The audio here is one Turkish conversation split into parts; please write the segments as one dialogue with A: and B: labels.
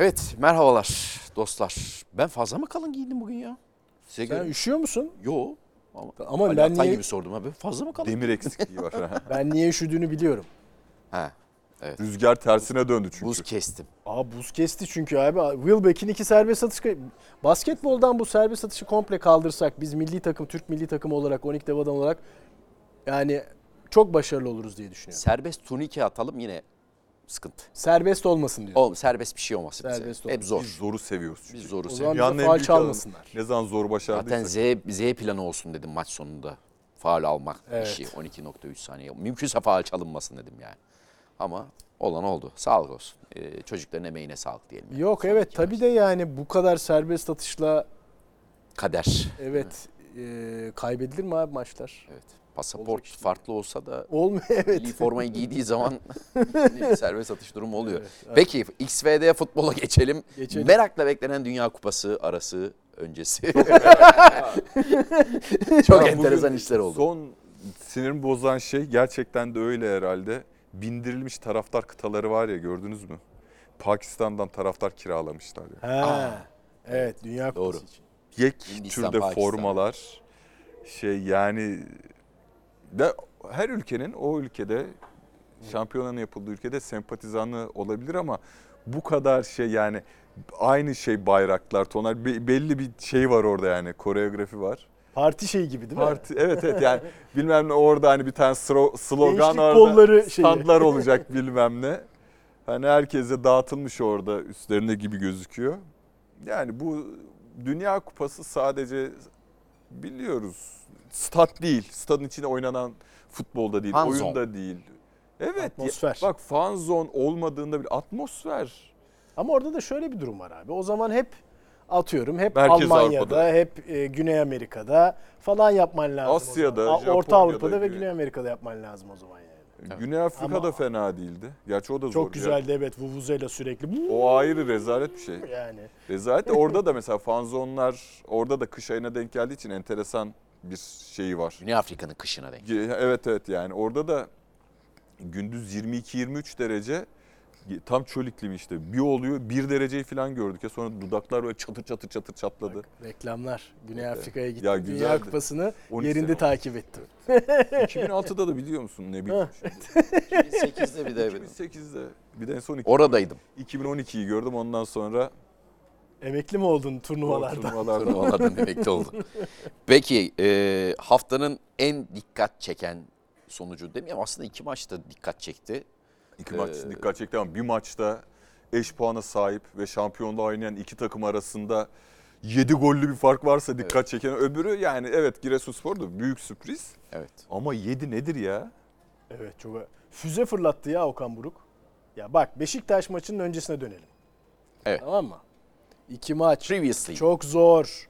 A: Evet merhabalar dostlar. Ben fazla mı kalın giyindim bugün ya? Size
B: Sen
A: göre.
B: üşüyor musun?
A: Yo. Ama,
B: Ama
A: Ali
B: ben
A: Atay
B: niye-
A: gibi sordum abi. Fazla mı kalın?
C: Demir eksikliği var.
B: Ben niye üşüdüğünü biliyorum.
A: He.
C: Rüzgar tersine döndü çünkü.
A: Buz kestim.
B: Aa buz kesti çünkü abi. Wilbeck'in iki serbest atış... Basketboldan bu serbest atışı komple kaldırsak biz milli takım, Türk milli takımı olarak, 12 dev adam olarak yani çok başarılı oluruz diye düşünüyorum.
A: Serbest turnike atalım yine sıkıntı.
B: Serbest olmasın diyor.
A: O serbest bir şey olmasın
B: Serbest
A: bize. Hep zor.
C: Biz zoru seviyoruz çünkü.
A: Biz zoru
B: O
A: seviyoruz.
B: zaman bize
C: Dünyanın en
B: faal
C: büyük alanı.
B: çalmasınlar.
C: Ne zaman zor başardıysak.
A: Zaten Z, Z planı olsun dedim maç sonunda. Faal almak
B: Evet.
A: işi 12.3 saniye. Mümkünse faal çalınmasın dedim yani. Ama olan oldu. Sağlık olsun. Ee, çocukların emeğine sağlık diyelim. yani.
B: Yok evet tabii de yani bu kadar serbest atışla
A: Kader.
B: evet e, kaybedilir mi abi maçlar?
A: Evet. Pasaport
B: Olacak işte.
A: farklı olsa da
B: Olmuyor evet.
A: milli formayı giydiği zaman serbest atış durumu oluyor.
B: Evet, evet.
A: Peki XVD futbola geçelim.
B: Geçelim.
A: Merakla beklenen Dünya Kupası arası öncesi. Çok
C: Ya
A: enteresan işler oldu.
C: Son sinirimi bozan şey gerçekten de öyle herhalde. Bindirilmiş taraftar kıtaları var ya gördünüz mü? Pakistan'dan taraftar kiralamışlar ya.
B: Ha.
A: Aa.
B: Evet Dünya Kupası
A: Doğru.
B: için.
C: Yek
A: Hindistan,
C: türde
A: Pakistan.
C: formalar şey yani de her ülkenin o ülkede şampiyonanın yapıldığı ülkede sempatizanı olabilir ama bu kadar şey yani aynı şey bayraklar tonlar be- belli bir şey var orada yani koreografi var.
B: Parti şeyi gibi değil mi?
C: Parti evet evet yani bilmem ne orada hani bir tane slogan
B: Gençlik
C: orada
B: kolları şeyi.
C: standlar olacak bilmem ne. Hani herkese dağıtılmış orada üstlerine gibi gözüküyor. Yani bu Dünya Kupası sadece biliyoruz stat değil. Stadın içinde oynanan futbolda değil,
A: Fan
C: oyunda değil. Evet.
B: Atmosfer.
C: ya- bak fan zone olmadığında bir atmosfer.
B: Ama orada da şöyle bir durum var abi. O zaman hep atıyorum hep
C: Merkez
B: Almanya'da,
C: Avrupa'da.
B: hep e, Güney Amerika'da falan yapman lazım. o
C: Asya'da,
B: zaman. A-
C: Japonya'da,
B: Orta Avrupa'da ve
C: Güney-
B: Güney Amerika'da yapman lazım o zaman yani.
C: Güney Afrika
B: Ama-
C: da fena değildi. Gerçi o da zor.
B: Çok
C: ya.
B: güzeldi evet Vuvuzela sürekli.
C: O ayrı rezalet bir şey.
B: Yani
C: Rezalet de orada da mesela fanzonlar orada da kış ayına denk geldiği için enteresan bir şeyi var.
A: Güney Afrika'nın kışına denk.
C: Evet evet yani orada da gündüz 22-23 derece tam çöl iklimi işte. Bir oluyor bir dereceyi falan gördük ya sonra dudaklar böyle çatır çatır çatır çatladı.
B: reklamlar. Güney Afrika'ya gitti.
C: Ya
B: Dünya
C: güzeldi.
B: Kupası'nı
C: 12
B: yerinde
C: sene
B: takip ettim.
C: 2006'da da biliyor musun ne bileyim.
A: 2008'de bir de
C: 2008'de bir de en son iki-
A: Oradaydım.
C: 2012'yi gördüm ondan sonra
B: Emekli mi oldun
C: o
B: turnuvalarda?
C: turnuvalarda
A: Turnuvalardan emekli oldu. Peki e, haftanın en dikkat çeken sonucu demeyeyim aslında iki maçta dikkat çekti.
C: İki maç
A: Ee,
C: dikkat çekti ama bir maçta eş puana sahip ve şampiyonluğa oynayan iki takım arasında 7 gollü bir fark varsa dikkat çeken öbürü yani evet Giresunspor da büyük sürpriz
A: Evet.
C: ama 7 nedir ya?
B: Evet çok füze fırlattı ya Okan Buruk. Ya bak Beşiktaş maçının öncesine dönelim.
A: Evet.
B: Tamam mı? İki maç.
A: Previously.
B: Çok zor.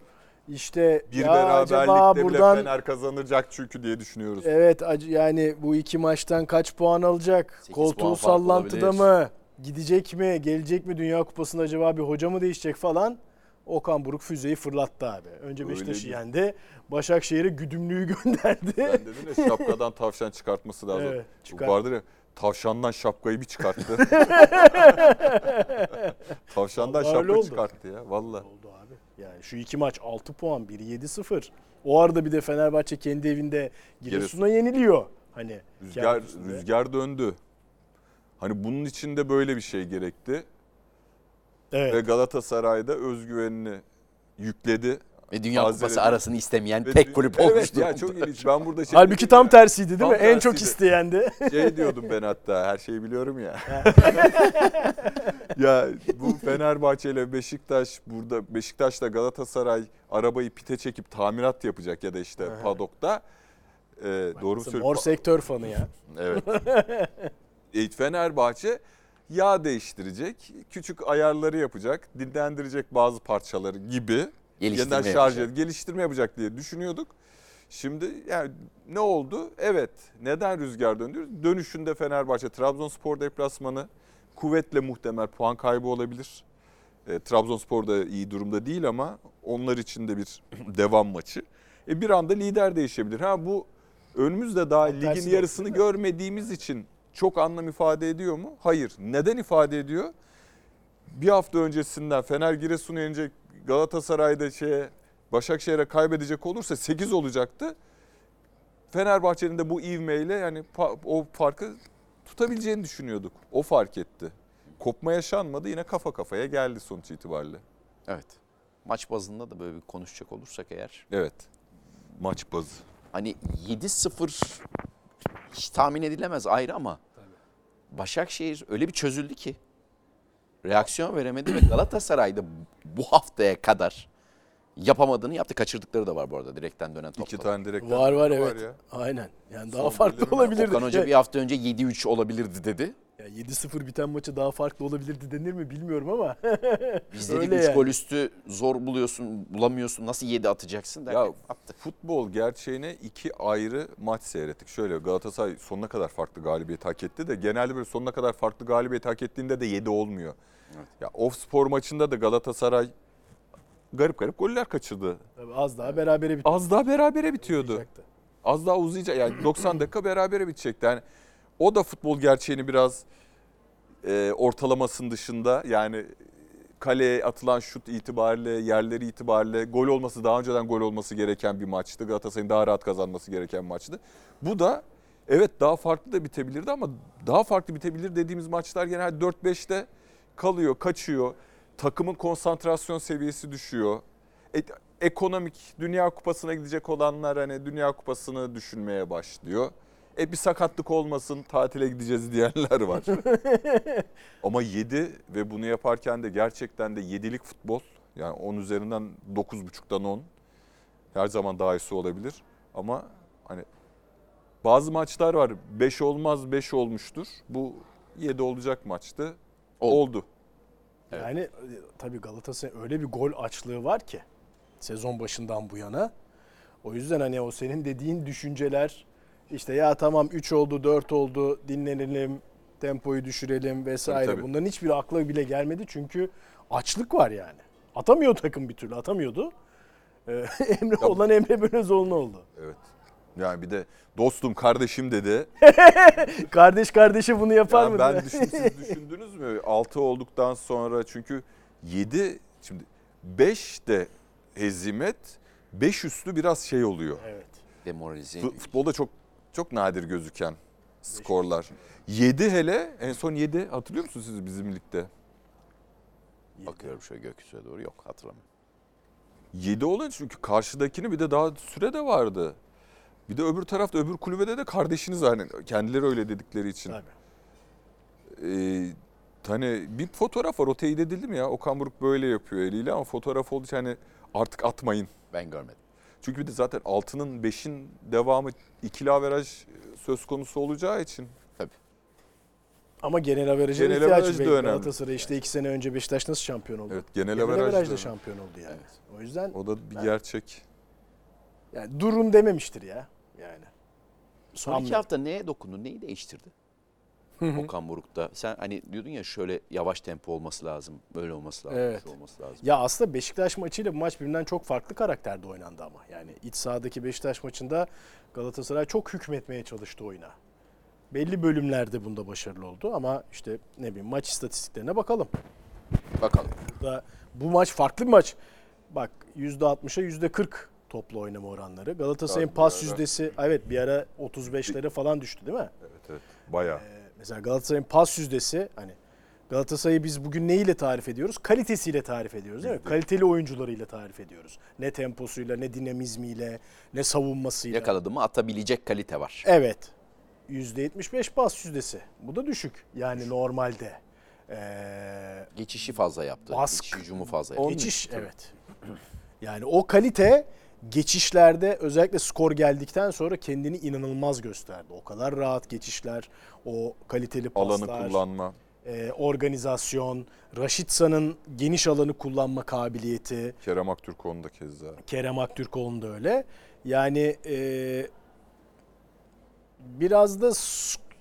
B: İşte
C: Bir
B: ya acaba buradan
C: bile Fener kazanacak çünkü diye düşünüyoruz.
B: evet ac- yani bu iki maçtan kaç puan alacak?
A: Sekiz
B: Koltuğu
A: puan fark
B: sallantıda
A: olabilir.
B: mı? Gidecek mi? Gelecek mi Dünya Kupası'nda acaba bir hoca mı değişecek falan? Okan Buruk füzeyi fırlattı abi. Önce
C: Öyle
B: Beşiktaş'ı yendi. Başakşehir'e güdümlüğü gönderdi.
C: Sen dedin ya şapkadan tavşan çıkartması lazım.
B: Evet,
C: Bu
B: çıkar.
C: Vardır ya tavşandan şapkayı bir çıkarttı. tavşandan
B: Vallahi öyle
C: şapka
B: oldu.
C: çıkarttı ya valla.
B: Oldu abi. Yani şu iki maç 6 puan, biri 7-0. O arada bir de Fenerbahçe kendi evinde Giresun'a yeniliyor. Hani
C: Rüzgar, rüzgar döndü. Hani bunun için de böyle bir şey gerekti.
B: Evet.
C: Ve Galatasaray'da özgüvenini yükledi.
A: Ve Dünya
C: Tazeledi.
A: Kupası arasını istemeyen
C: Ve
A: tek kulüp
C: evet,
A: olmuş
C: ya
A: durumda.
C: çok ilginç. Ben burada şey,
B: Halbuki tam tersiydi değil
C: Tam
B: mi? En çok
C: tersiydi.
B: isteyendi.
C: şey diyordum ben hatta her şeyi biliyorum ya. ya bu Fenerbahçe ile Beşiktaş burada Beşiktaş'la Galatasaray arabayı pite çekip tamirat yapacak ya da işte padokta. Ee, doğru mu söylüyorum?
B: Mor sektör fanı ya.
C: Evet. E, Fenerbahçe yağ değiştirecek, küçük ayarları yapacak, dinlendirecek bazı parçaları gibi.
A: Geliştirme
C: Yeniden şarj
A: yapacak.
C: edip geliştirme yapacak diye düşünüyorduk. Şimdi yani ne oldu? Evet. Neden rüzgar döndü? Dönüşünde Fenerbahçe Trabzonspor deplasmanı kuvvetle muhtemel puan kaybı olabilir. E, Trabzonspor da iyi durumda değil ama onlar için de bir devam maçı. E, bir anda lider değişebilir. Ha bu önümüzde daha ligin
B: tersi de
C: yarısını görmediğimiz için çok anlam ifade ediyor mu? Hayır. Neden ifade ediyor? bir hafta öncesinden Fener Giresun'u yenecek Galatasaray'da şeye Başakşehir'e kaybedecek olursa 8 olacaktı. Fenerbahçe'nin de bu ivmeyle yani o farkı tutabileceğini düşünüyorduk. O fark etti. Kopma yaşanmadı yine kafa kafaya geldi sonuç itibariyle.
A: Evet. Maç bazında da böyle bir konuşacak olursak eğer.
C: Evet. Maç bazı.
A: Hani 7-0 hiç tahmin edilemez ayrı ama Başakşehir öyle bir çözüldü ki reaksiyon veremedi ve Galatasaray'da bu haftaya kadar yapamadığını yaptı. Kaçırdıkları da var bu arada direkten dönen toplar.
C: İki tane direkt
B: Var var evet.
C: ya.
B: Aynen. Yani daha
C: Son
B: farklı olabilirdi.
A: Okan Hoca bir hafta önce 7-3 olabilirdi dedi.
B: Ya 7-0 biten maçı daha farklı olabilirdi denir mi bilmiyorum ama.
A: Biz dedik
B: Öyle
A: 3
B: yani.
A: gol üstü zor buluyorsun, bulamıyorsun. Nasıl 7 atacaksın derken
C: Ya
A: attı.
C: futbol gerçeğine iki ayrı maç seyrettik. Şöyle Galatasaray sonuna kadar farklı galibiyet hak etti de genelde böyle sonuna kadar farklı galibiyet hak ettiğinde de 7 olmuyor.
A: Evet.
C: Ya off spor maçında da Galatasaray garip garip goller kaçırdı.
B: Tabii az daha berabere bitti.
C: Az daha berabere bitiyordu.
B: olacaktı.
C: Az daha uzayacak. Yani 90 dakika berabere bitecekti. Yani o da futbol gerçeğini biraz e, ortalamasının dışında yani kaleye atılan şut itibariyle, yerleri itibariyle gol olması daha önceden gol olması gereken bir maçtı. Galatasaray'ın daha rahat kazanması gereken bir maçtı. Bu da evet daha farklı da bitebilirdi ama daha farklı bitebilir dediğimiz maçlar genelde 4-5'te kalıyor, kaçıyor. Takımın konsantrasyon seviyesi düşüyor. E, ekonomik Dünya Kupası'na gidecek olanlar hani Dünya Kupası'nı düşünmeye başlıyor. E bir sakatlık olmasın tatile gideceğiz diyenler var. Ama 7 ve bunu yaparken de gerçekten de 7'lik futbol. Yani 10 üzerinden 9.5'dan 10. Her zaman daha iyisi olabilir. Ama hani bazı maçlar var 5 olmaz 5 olmuştur. Bu 7 olacak maçtı.
A: Oldu.
C: Oldu.
A: Evet.
B: Yani tabii Galatasaray öyle bir gol açlığı var ki sezon başından bu yana. O yüzden hani o senin dediğin düşünceler işte ya tamam 3 oldu 4 oldu dinlenelim tempoyu düşürelim vesaire.
C: Tabii, tabii.
B: Bunların hiçbiri akla bile gelmedi çünkü açlık var yani. Atamıyor takım bir türlü atamıyordu. Ee, Emre
C: Ya-
B: olan Emre Belözoğlu oldu.
C: Evet. Yani bir de dostum kardeşim dedi.
B: Kardeş kardeşe bunu yapar
C: Yani
B: mı?
C: ben düşün, siz düşündünüz mü? 6 olduktan sonra çünkü 7 şimdi 5 de hezimet 5 üstü biraz şey oluyor.
B: Evet.
A: Demoralize.
C: Futbolda çok çok nadir gözüken skorlar. 7 hele en son 7 hatırlıyor musunuz siz bizim ligde?
A: Bakıyorum şöyle gökyüzüne doğru yok hatırlamıyorum.
C: 7 olunca çünkü karşıdakini bir de daha süre de vardı. Bir de öbür tarafta öbür kulübede de kardeşiniz hani kendileri öyle dedikleri için.
B: Tabii.
C: Ee, hani bir fotoğraf var o teyit edildi mi ya? Okan Buruk böyle yapıyor eliyle ama fotoğraf olduğu için hani artık atmayın.
A: Ben görmedim.
C: Çünkü bir de zaten altının 5'in devamı ikili averaj söz konusu olacağı için.
B: Ama genel averaja
C: Genel
B: ihtiyaç
C: averaj önemli.
B: Galatasaray işte iki sene önce Beşiktaş nasıl şampiyon oldu?
C: Evet genel,
B: Genel
C: averaj,
B: averajda
C: da-
B: şampiyon oldu yani. O yüzden
C: O da bir
B: Ben-
C: gerçek.
B: yani durun dememiştir ya. Yani.
A: Son
B: Sanmıyorum.
A: iki hafta neye dokundu, neyi değiştirdi? Okan Buruk'ta. Sen hani diyordun ya şöyle yavaş tempo olması lazım, böyle olması lazım,
B: Evet.
A: olması lazım.
B: Ya aslında Beşiktaş maçıyla bu maç birbirinden çok farklı karakterde oynandı ama. Yani iç sahadaki Beşiktaş maçında Galatasaray çok hükmetmeye çalıştı oyuna. Belli bölümlerde bunda başarılı oldu ama işte ne bileyim maç istatistiklerine bakalım.
A: Bakalım.
B: Burada bu maç farklı bir maç. Bak %60'a %40 toplu oynama oranları. Galatasaray'ın pas yüzdesi evet bir ara 35'lere falan düştü değil mi?
C: Evet evet. Bayağı.
B: Ee, mesela Galatasaray'ın pas yüzdesi hani Galatasaray'ı biz bugün neyle tarif ediyoruz? Kalitesiyle tarif ediyoruz değil mi? Kaliteli oyuncularıyla tarif ediyoruz. Ne temposuyla, ne dinamizmiyle, ne savunmasıyla.
A: Yakaladı mı atabilecek kalite var.
B: Evet. %75 pas yüzdesi. Bu da düşük. Yani normalde. Ee,
A: Geçişi fazla yaptı.
B: Baskı.
A: Geçiş hücumu fazla yaptı.
B: geçiş evet. Yani o kalite geçişlerde özellikle skor geldikten sonra kendini inanılmaz gösterdi. O kadar rahat geçişler, o kaliteli paslar.
C: Alanı kullanma.
B: e, organizasyon, Raşitsa'nın geniş alanı kullanma kabiliyeti,
C: Kerem Aktürkoğlu da keza.
B: Kerem Aktürkoğlu'nun da öyle. Yani e, biraz da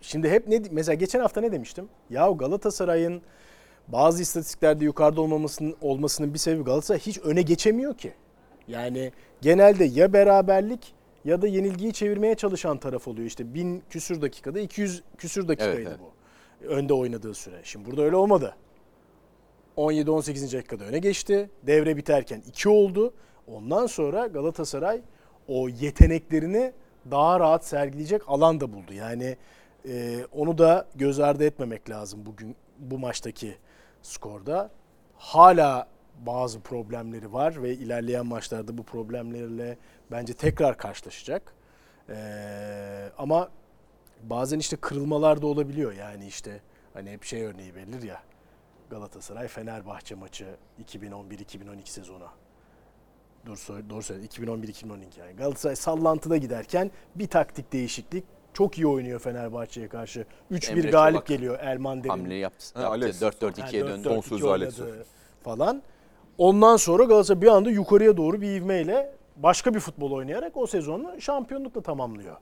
B: şimdi hep ne mesela geçen hafta ne demiştim? Ya Galatasaray'ın bazı istatistiklerde yukarıda olmamasının olmasının bir sebebi Galatasaray hiç öne geçemiyor ki. Yani genelde ya beraberlik ya da yenilgiyi çevirmeye çalışan taraf oluyor. İşte bin küsür dakikada 200 küsür dakikaydı
A: Evet, evet.
B: bu. Önde oynadığı süre. Şimdi burada öyle olmadı. 17-18. dakikada öne geçti. Devre biterken 2 oldu. Ondan sonra Galatasaray o yeteneklerini daha rahat sergileyecek alan da buldu. Yani e, onu da göz ardı etmemek lazım bugün bu maçtaki skorda. Hala bazı problemleri var ve ilerleyen maçlarda bu problemlerle bence tekrar karşılaşacak. Ee, ama bazen işte kırılmalar da olabiliyor. Yani işte hani hep şey örneği verilir ya. Galatasaray Fenerbahçe maçı 2011-2012 sezonu. Dur söyle, doğru söyle 2011-2012 yani. Galatasaray sallantıda giderken bir taktik değişiklik çok iyi oynuyor Fenerbahçe'ye karşı. 3-1
A: Emre
B: galip
A: Çolak
B: geliyor Elman Derin.
A: Hamle yaptı.
C: Ha,
A: yaptı.
C: Alex.
A: 4-4-2'ye
B: Yani
A: döndü.
B: 4-4-2
C: Son sözü Alex
B: oynadı falan. Ondan sonra Galatasaray bir anda yukarıya doğru bir ivmeyle başka bir futbol oynayarak o sezonu şampiyonlukla tamamlıyor.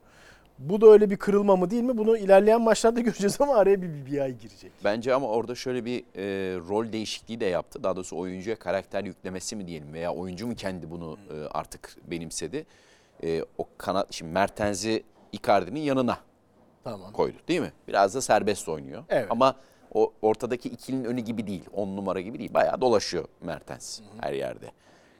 B: Bu da öyle bir kırılma mı değil mi? Bunu ilerleyen maçlarda göreceğiz ama araya bir, bir, bir ay girecek.
A: Bence ama orada şöyle bir e, rol değişikliği de yaptı. Daha doğrusu oyuncuya karakter yüklemesi mi diyelim veya oyuncu mu kendi bunu e, artık benimsedi. E, o kanat şimdi Mertens'i Icardi'nin yanına
B: Tamam.
A: koydu değil mi? Biraz da serbest oynuyor.
B: Evet.
A: Ama o ortadaki ikilinin önü gibi değil. On numara gibi değil. Bayağı dolaşıyor Mertens her yerde.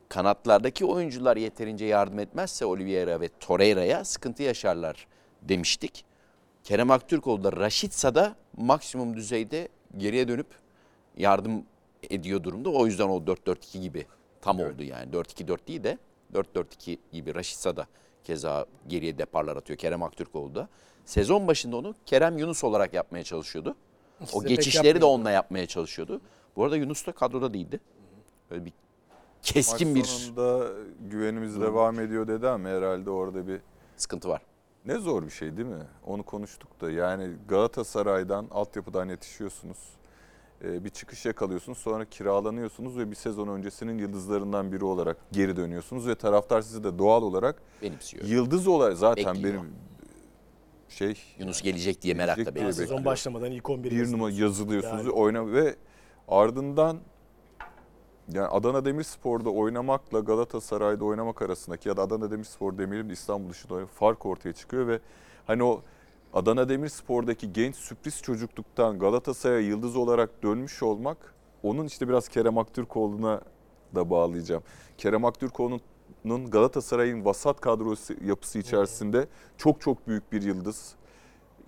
A: Kanatlardaki oyuncular yeterince yardım etmezse Oliveira ve Torreira'ya sıkıntı yaşarlar demiştik. Kerem Aktürkoğlu da Raşitsa da maksimum düzeyde geriye dönüp yardım ediyor durumda. O yüzden o 4-4-2 gibi tam oldu yani. 4-2-4 değil de 4-4-2 gibi Raşitsa da keza geriye deparlar atıyor. Kerem Aktürkoğlu da. Sezon başında onu Kerem Yunus olarak yapmaya çalışıyordu. O
B: İşte pek
A: geçişleri de onunla yapmaya çalışıyordu. Bu arada Yunus da kadroda değildi. Böyle bir keskin
C: Maç
A: bir
C: sonunda güvenimiz devam ediyor dedi ama herhalde orada bir
A: sıkıntı var.
C: ne zor bir şey değil mi? Onu konuştuk da yani Galatasaray'dan altyapıdan yetişiyorsunuz. Ee, bir çıkış yakalıyorsunuz sonra kiralanıyorsunuz ve bir sezon öncesinin yıldızlarından biri olarak geri dönüyorsunuz ve taraftar sizi de doğal olarak
A: Benimsiyor.
C: yıldız olarak zaten
A: Bekliyor.
C: benim şey
A: Yunus gelecek diye merakla
C: Gelecek diye
A: bekliyor.
B: Sezon
C: bekliyor.
B: başlamadan ilk 11
C: bir numara yazılıyorsunuz
B: Yani.
C: ve oyna ve ardından yani Adana Demirspor'da oynamakla Galatasaray'da oynamak arasındaki ya da Adana Demirspor demeyelim de İstanbul dışında oynamak fark ortaya çıkıyor ve hani o Adana Demirspor'daki genç sürpriz çocukluktan Galatasaray'a yıldız olarak dönmüş olmak onun işte biraz Kerem Aktürkoğlu'na da bağlayacağım. Kerem Aktürkoğlu'nun Galatasaray'ın vasat kadrosu yapısı içerisinde çok çok büyük bir yıldız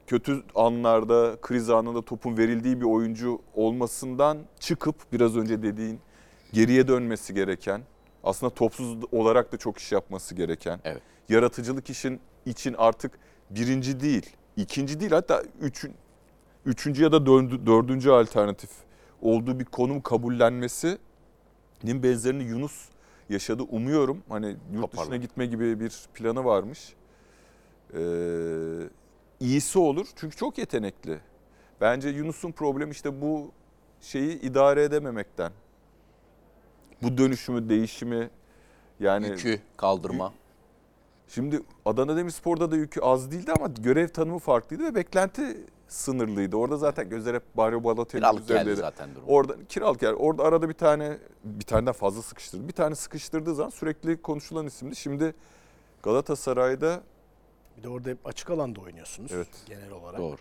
C: kötü anlarda, kriz anında topun verildiği bir oyuncu olmasından çıkıp biraz önce dediğin geriye dönmesi gereken, aslında topsuz olarak da çok iş yapması gereken,
A: Evet.
C: yaratıcılık işin için artık birinci değil, ikinci değil hatta üçün, üçüncü ya da dördü- dördüncü alternatif olduğu bir konum kabullenmesinin benzerini Yunus yaşadı. Umuyorum hani yurt dışına gitme gibi bir planı varmış. Ee, iyisi olur çünkü çok yetenekli. Bence Yunus'un problemi işte bu şeyi idare edememekten. Bu dönüşümü, değişimi yani
A: Yükü kaldırma.
C: Şimdi Adana Demirspor'da da yükü az değildi ama görev tanımı farklıydı ve beklenti sınırlıydı. Orada zaten gözler hep Mario Balotelli
A: Kiralık geldi
C: üzerindeydi.
A: zaten durum.
C: Orada kiralık yer. Orada arada bir tane bir taneden fazla sıkıştırdı. Bir tane sıkıştırdığı zaman sürekli konuşulan isimdi. Şimdi Galatasaray'da
B: Bir de orada hep açık alanda oynuyorsunuz
C: Evet.
B: genel olarak.
A: Doğru.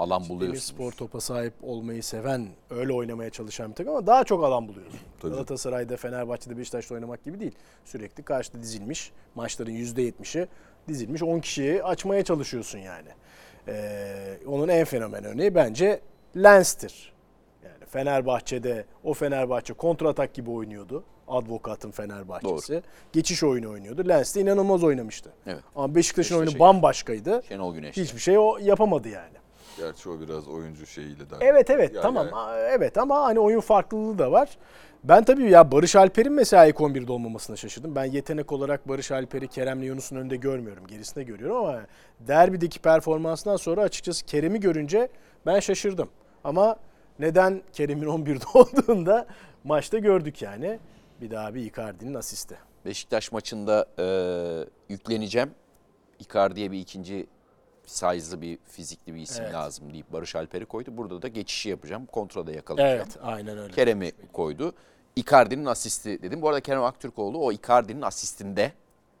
A: Alan buluyorsunuz.
B: Demirspor topa sahip olmayı seven, öyle oynamaya çalışan bir takım ama daha çok alan buluyorsun.
C: Tabii.
B: Galatasaray'da, Fenerbahçe'de, Beşiktaş'ta oynamak gibi değil. Sürekli karşıda dizilmiş, maçların %70'i dizilmiş 10 kişiyi açmaya çalışıyorsun yani. Ee, onun en fenomen örneği bence Lens'tir. Yani Fenerbahçe'de o Fenerbahçe kontratak gibi oynuyordu. Advokatın Fenerbahçesi. Geçiş oyunu oynuyordu. Lens de inanılmaz oynamıştı.
A: Evet.
B: Ama Beşiktaş'ın
A: Beşiktaş'a
B: oyunu bambaşkaydı.
A: Şenol Güneş.
B: Hiçbir şey o yapamadı yani.
C: Gerçi o biraz oyuncu şeyiyle de.
B: Evet evet
C: Ya-
B: tamam
C: yani-
B: evet ama hani oyun farklılığı da var. Ben tabii ya Barış Alper'in mesela ilk 11'de olmamasına şaşırdım. Ben yetenek olarak Barış Alper'i Kerem'le Yunus'un önünde görmüyorum. Gerisinde görüyorum ama derbideki performansından sonra açıkçası Kerem'i görünce ben şaşırdım. Ama neden Kerem'in 11'de olduğunda maçta gördük yani. Bir daha bir Icardi'nin asisti.
A: Beşiktaş maçında e, yükleneceğim. Icardi'ye bir ikinci size'lı bir fizikli bir isim
B: Evet.
A: lazım deyip Barış Alper'i koydu. Burada da geçişi yapacağım. Kontrada yakalayacağım.
B: Evet aynen öyle.
A: Kerem'i koydu. Icardi'nin asisti dedim. Bu arada Kerem Aktürkoğlu o Icardi'nin asistinde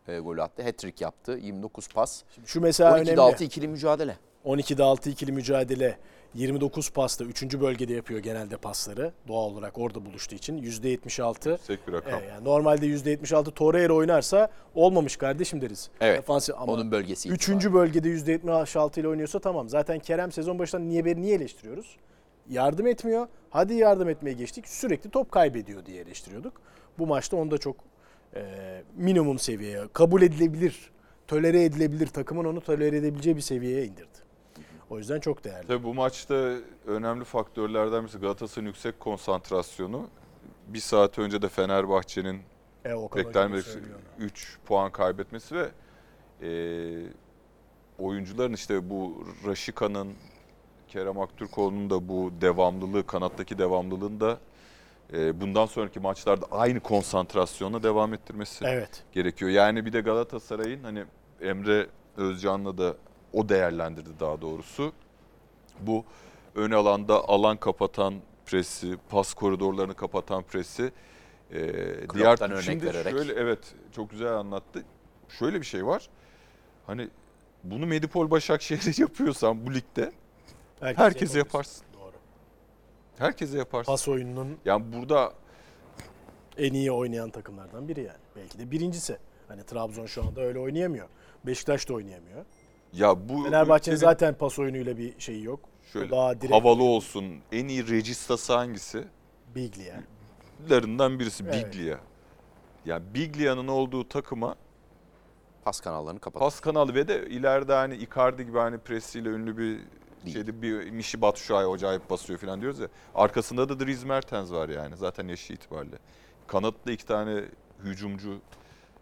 A: e, gol attı. Hat-trick yaptı. 29 pas.
B: Şu mesela
A: 12'de
B: önemli.
A: 6 ikili mücadele.
B: 12'de 6 ikili mücadele. 29 pasta 3. bölgede yapıyor genelde pasları. Doğal olarak orada buluştuğu için. %76.
C: Yüksek bir rakam.
B: Evet, yani normalde %76 Torreira oynarsa olmamış kardeşim deriz.
A: Evet.
B: Defansif ama
A: Onun bölgesi
B: Üçüncü bölgede %76 ile oynuyorsa tamam. Zaten Kerem sezon başından niye beri niye eleştiriyoruz? Yardım etmiyor. Hadi yardım etmeye geçtik. Sürekli top kaybediyor diye eleştiriyorduk. Bu maçta onu da çok e, minimum seviyeye, kabul edilebilir, tolere edilebilir, takımın onu tolere edebileceği bir seviyeye indirdi. O yüzden çok değerli.
C: Tabii bu maçta önemli faktörlerden birisi Galatasaray'ın yüksek konsantrasyonu. Bir saat önce de Fenerbahçe'nin
B: E,
C: beklenmedik
B: bunu söylüyor ona.
C: 3 puan kaybetmesi ve e, oyuncuların işte bu Raşika'nın, Kerem Aktürkoğlu'nun da bu devamlılığı, kanattaki devamlılığını da e, bundan sonraki maçlarda aynı konsantrasyonla devam ettirmesi
B: Evet.
C: gerekiyor. Yani bir de Galatasaray'ın hani Emre Özcan'la da o değerlendirdi daha doğrusu. Bu ön alanda alan kapatan presi, pas koridorlarını kapatan presi e, diğer
A: örnek
C: şimdi
A: vererek.
C: şöyle evet çok güzel anlattı. Şöyle bir şey var. Hani bunu Medipol Başakşehir'e yapıyorsan bu ligde
B: Herkes
C: herkese
B: yapabilir.
C: yaparsın.
B: Doğru.
C: Herkese yaparsın.
B: Pas oyununun
C: Yani burada
B: en iyi oynayan takımlardan biri yani. Belki de birincisi. Hani Trabzon şu anda öyle oynayamıyor. Beşiktaş da oynayamıyor.
C: Ya bu
B: Fenerbahçe'nin
C: ülkenin
B: zaten pas oyunuyla bir şeyi yok.
C: şöyle
B: daha direkt
C: havalı olsun. En iyi registası hangisi?
B: Biglia.
C: larından birisi
B: Evet.
C: Biglia. Yani Biglia'nın olduğu takıma
A: Pas kanallarını kapat.
C: pas kanalı ve de ileride hani Icardi gibi hani presiyle ünlü bir
A: Değil.
C: şeyde bir Mişi Batshuayi acayip basıyor falan diyoruz ya. Arkasında da Dries Mertens var yani zaten yaşı itibariyle. Kanatta iki tane hücumcu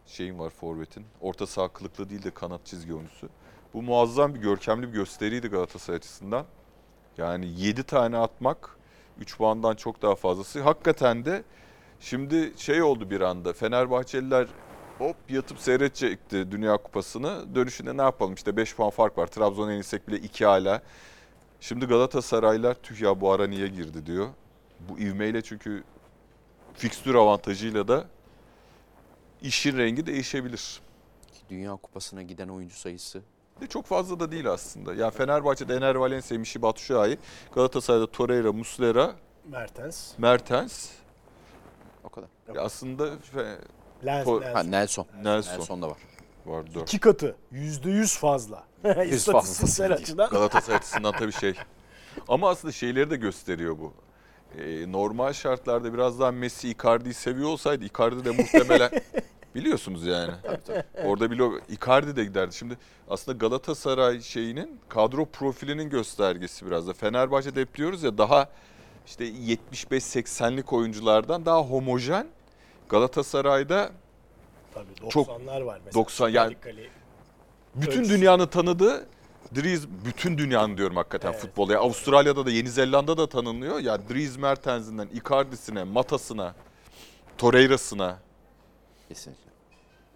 C: şeyin var forvetin. Orta saha kılıklı değil de kanat çizgi oyuncusu. Bu muazzam bir görkemli bir gösteriydi Galatasaray açısından. Yani 7 tane atmak 3 puandan çok daha fazlası. Hakikaten de şimdi şey oldu bir anda. Fenerbahçeliler hop yatıp seyredecekti Dünya Kupası'nı. Dönüşünde ne yapalım işte 5 puan fark var. Trabzon'a yenilsek bile 2 hala. Şimdi Galatasaraylar tüh ya bu ara niye girdi diyor. Bu ivmeyle çünkü fikstür avantajıyla da işin rengi değişebilir.
A: Dünya Kupası'na giden oyuncu sayısı
C: De çok fazla da değil aslında. Yani Fenerbahçe'de Ener Valencia, Mişi Batshuayi, Galatasaray'da Torreira, Muslera,
B: Mertens.
C: Mertens.
A: o kadar.
C: Ya aslında
B: Lens,
C: To-
B: Lens.
A: Ha Nelson.
C: Nelson,
A: Nelson da var.
C: var dört.
B: İki katı. Yüzde yüz fazla. İstatistiksel
A: fazlası.
B: açıdan.
C: Galatasaray açısından tabii şey. Ama aslında şeyleri de gösteriyor bu. Ee, normal şartlarda biraz daha Messi Icardi'yi seviyor olsaydı Icardi de muhtemelen biliyorsunuz yani. Orada bile o- Icardi de giderdi. Şimdi aslında Galatasaray şeyinin kadro profilinin göstergesi biraz da. Fenerbahçe'de hep diyoruz ya daha işte 75-80'lik oyunculardan daha homojen. Galatasaray'da
B: Tabii
C: Çok-
B: 90'lar var mesela.
C: 90 yani- bütün
B: Ölçüsü.
C: dünyanın tanıdığı Dries, bütün dünyanın diyorum hakikaten
B: Evet.
C: futbolu. Ya Avustralya'da da Yeni Zelanda'da da tanınıyor. Ya Dries Mertens'inden Icardi'sine, Matas'ına, Torreira'sına
A: Kesinlikle.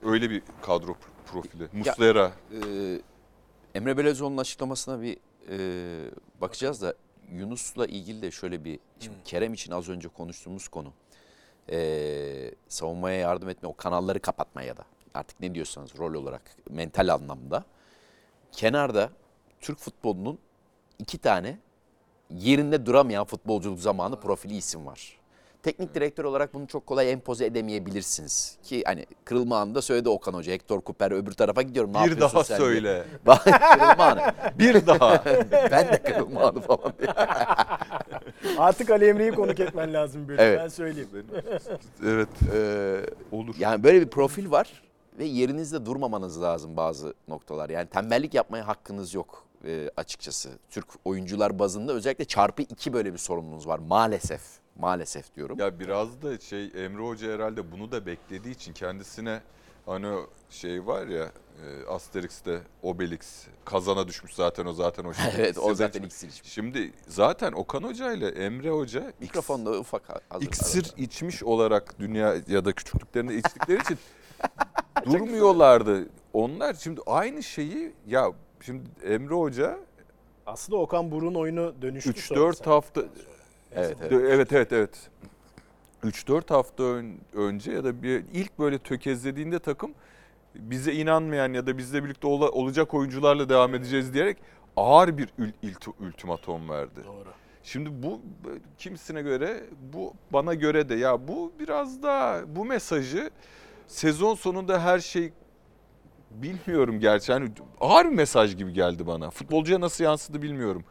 C: öyle bir kadro pro- profili. Muslera.
A: Ee, Emre Belezoğlu'nun açıklamasına bir e, bakacağız da Yunus'la ilgili de şöyle bir şimdi Kerem için az önce konuştuğumuz konu. Ee, savunmaya yardım etme, o kanalları kapatma ya da artık ne diyorsanız rol olarak mental anlamda. Kenarda Türk futbolunun iki tane yerinde duramayan futbolculuk zamanı profili isim var. Teknik direktör olarak bunu çok kolay empoze edemeyebilirsiniz. Ki hani kırılma anında söyledi Okan Hoca. Hector Cooper öbür tarafa gidiyorum. Ne
C: bir
A: yapıyorsun
C: daha
A: sen
C: söyle.
A: Bak kırılma anı.
C: bir daha.
A: ben de kırılma anı falan diye.
B: Artık Ali Emre'yi konuk etmen lazım böyle.
A: Evet.
B: Ben söyleyeyim.
C: evet
A: Ee,
C: olur.
A: yani böyle bir profil var ve yerinizde durmamanız lazım bazı noktalar. Yani tembellik yapmaya hakkınız yok e, açıkçası. Türk oyuncular bazında özellikle çarpı iki böyle bir sorununuz var maalesef. Maalesef diyorum.
C: Ya biraz da şey Emre Hoca herhalde bunu da beklediği için kendisine hani şey var ya e, Asterix'te Obelix kazana düşmüş zaten o zaten o şey.
A: evet o zaten iksir içmiş.
C: Şimdi zaten Okan Hoca ile Emre Hoca
A: Mikrofonda ufak hazır.
C: iksir içmiş olarak dünya ya da küçüklüklerinde içtikleri için durmuyorlardı. Onlar şimdi aynı şeyi ya şimdi Emre Hoca
B: Aslında Okan Buruk'un oyunu dönüştü.
C: 3-4 hafta
A: Evet, evet.
C: Evet evet evet. 3-4 hafta ön- önce ya da bir ilk böyle tökezlediğinde takım bize inanmayan ya da bizle birlikte ola- olacak oyuncularla devam edeceğiz diyerek ağır bir ül- ilti- ultimatom verdi.
B: Doğru.
C: Şimdi bu kimisine göre bu bana göre de ya bu biraz daha bu mesajı sezon sonunda her şey bilmiyorum gerçi hani ağır bir mesaj gibi geldi bana. Futbolcuya nasıl yansıdı bilmiyorum.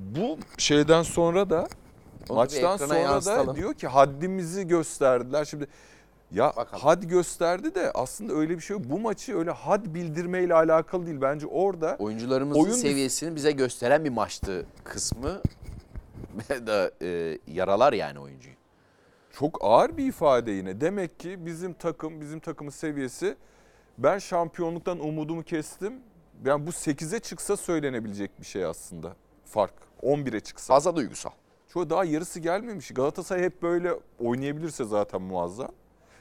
C: Bu şeyden sonra da
A: Onu
C: maçtan sonra da
A: yansıtalım.
C: diyor ki haddimizi gösterdiler. Şimdi ya
A: Bakalım.
C: had gösterdi de aslında öyle bir şey yok. Bu maçı öyle had bildirmeyle alakalı değil. Bence orada
A: Oyuncularımızın
C: Oyun-
A: seviyesini bize gösteren bir maçtı kısmı da e, yaralar yani oyuncuyu.
C: çok ağır bir ifade yine. Demek ki bizim takım, bizim takımın seviyesi ben şampiyonluktan umudumu kestim. Yani bu 8'e çıksa söylenebilecek bir şey aslında. Fark 11'e çıksa.
A: Fazla duygusal.
C: Çoğu daha yarısı gelmemiş. Galatasaray hep böyle oynayabilirse zaten muazzam.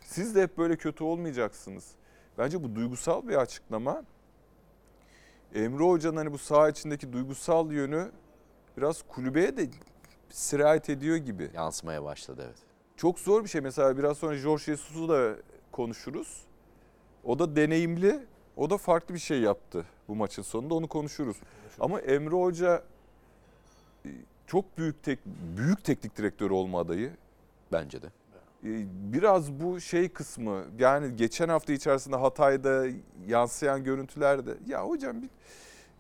C: Siz de hep böyle kötü olmayacaksınız. Bence bu duygusal bir açıklama. Emre Hoca'nın hani bu saha içindeki duygusal yönü biraz kulübeye de sirayet ediyor gibi.
A: Yansımaya başladı evet.
C: Çok zor bir şey. Mesela biraz sonra Jorge Jesus'u da konuşuruz. O da deneyimli. O da farklı bir şey yaptı bu maçın sonunda. Onu konuşuruz. Ama Emre Hoca çok büyük tek büyük teknik direktör olma adayı.
A: Bence de.
C: E, Biraz bu şey kısmı yani geçen hafta içerisinde Hatay'da yansıyan görüntülerde ya hocam bir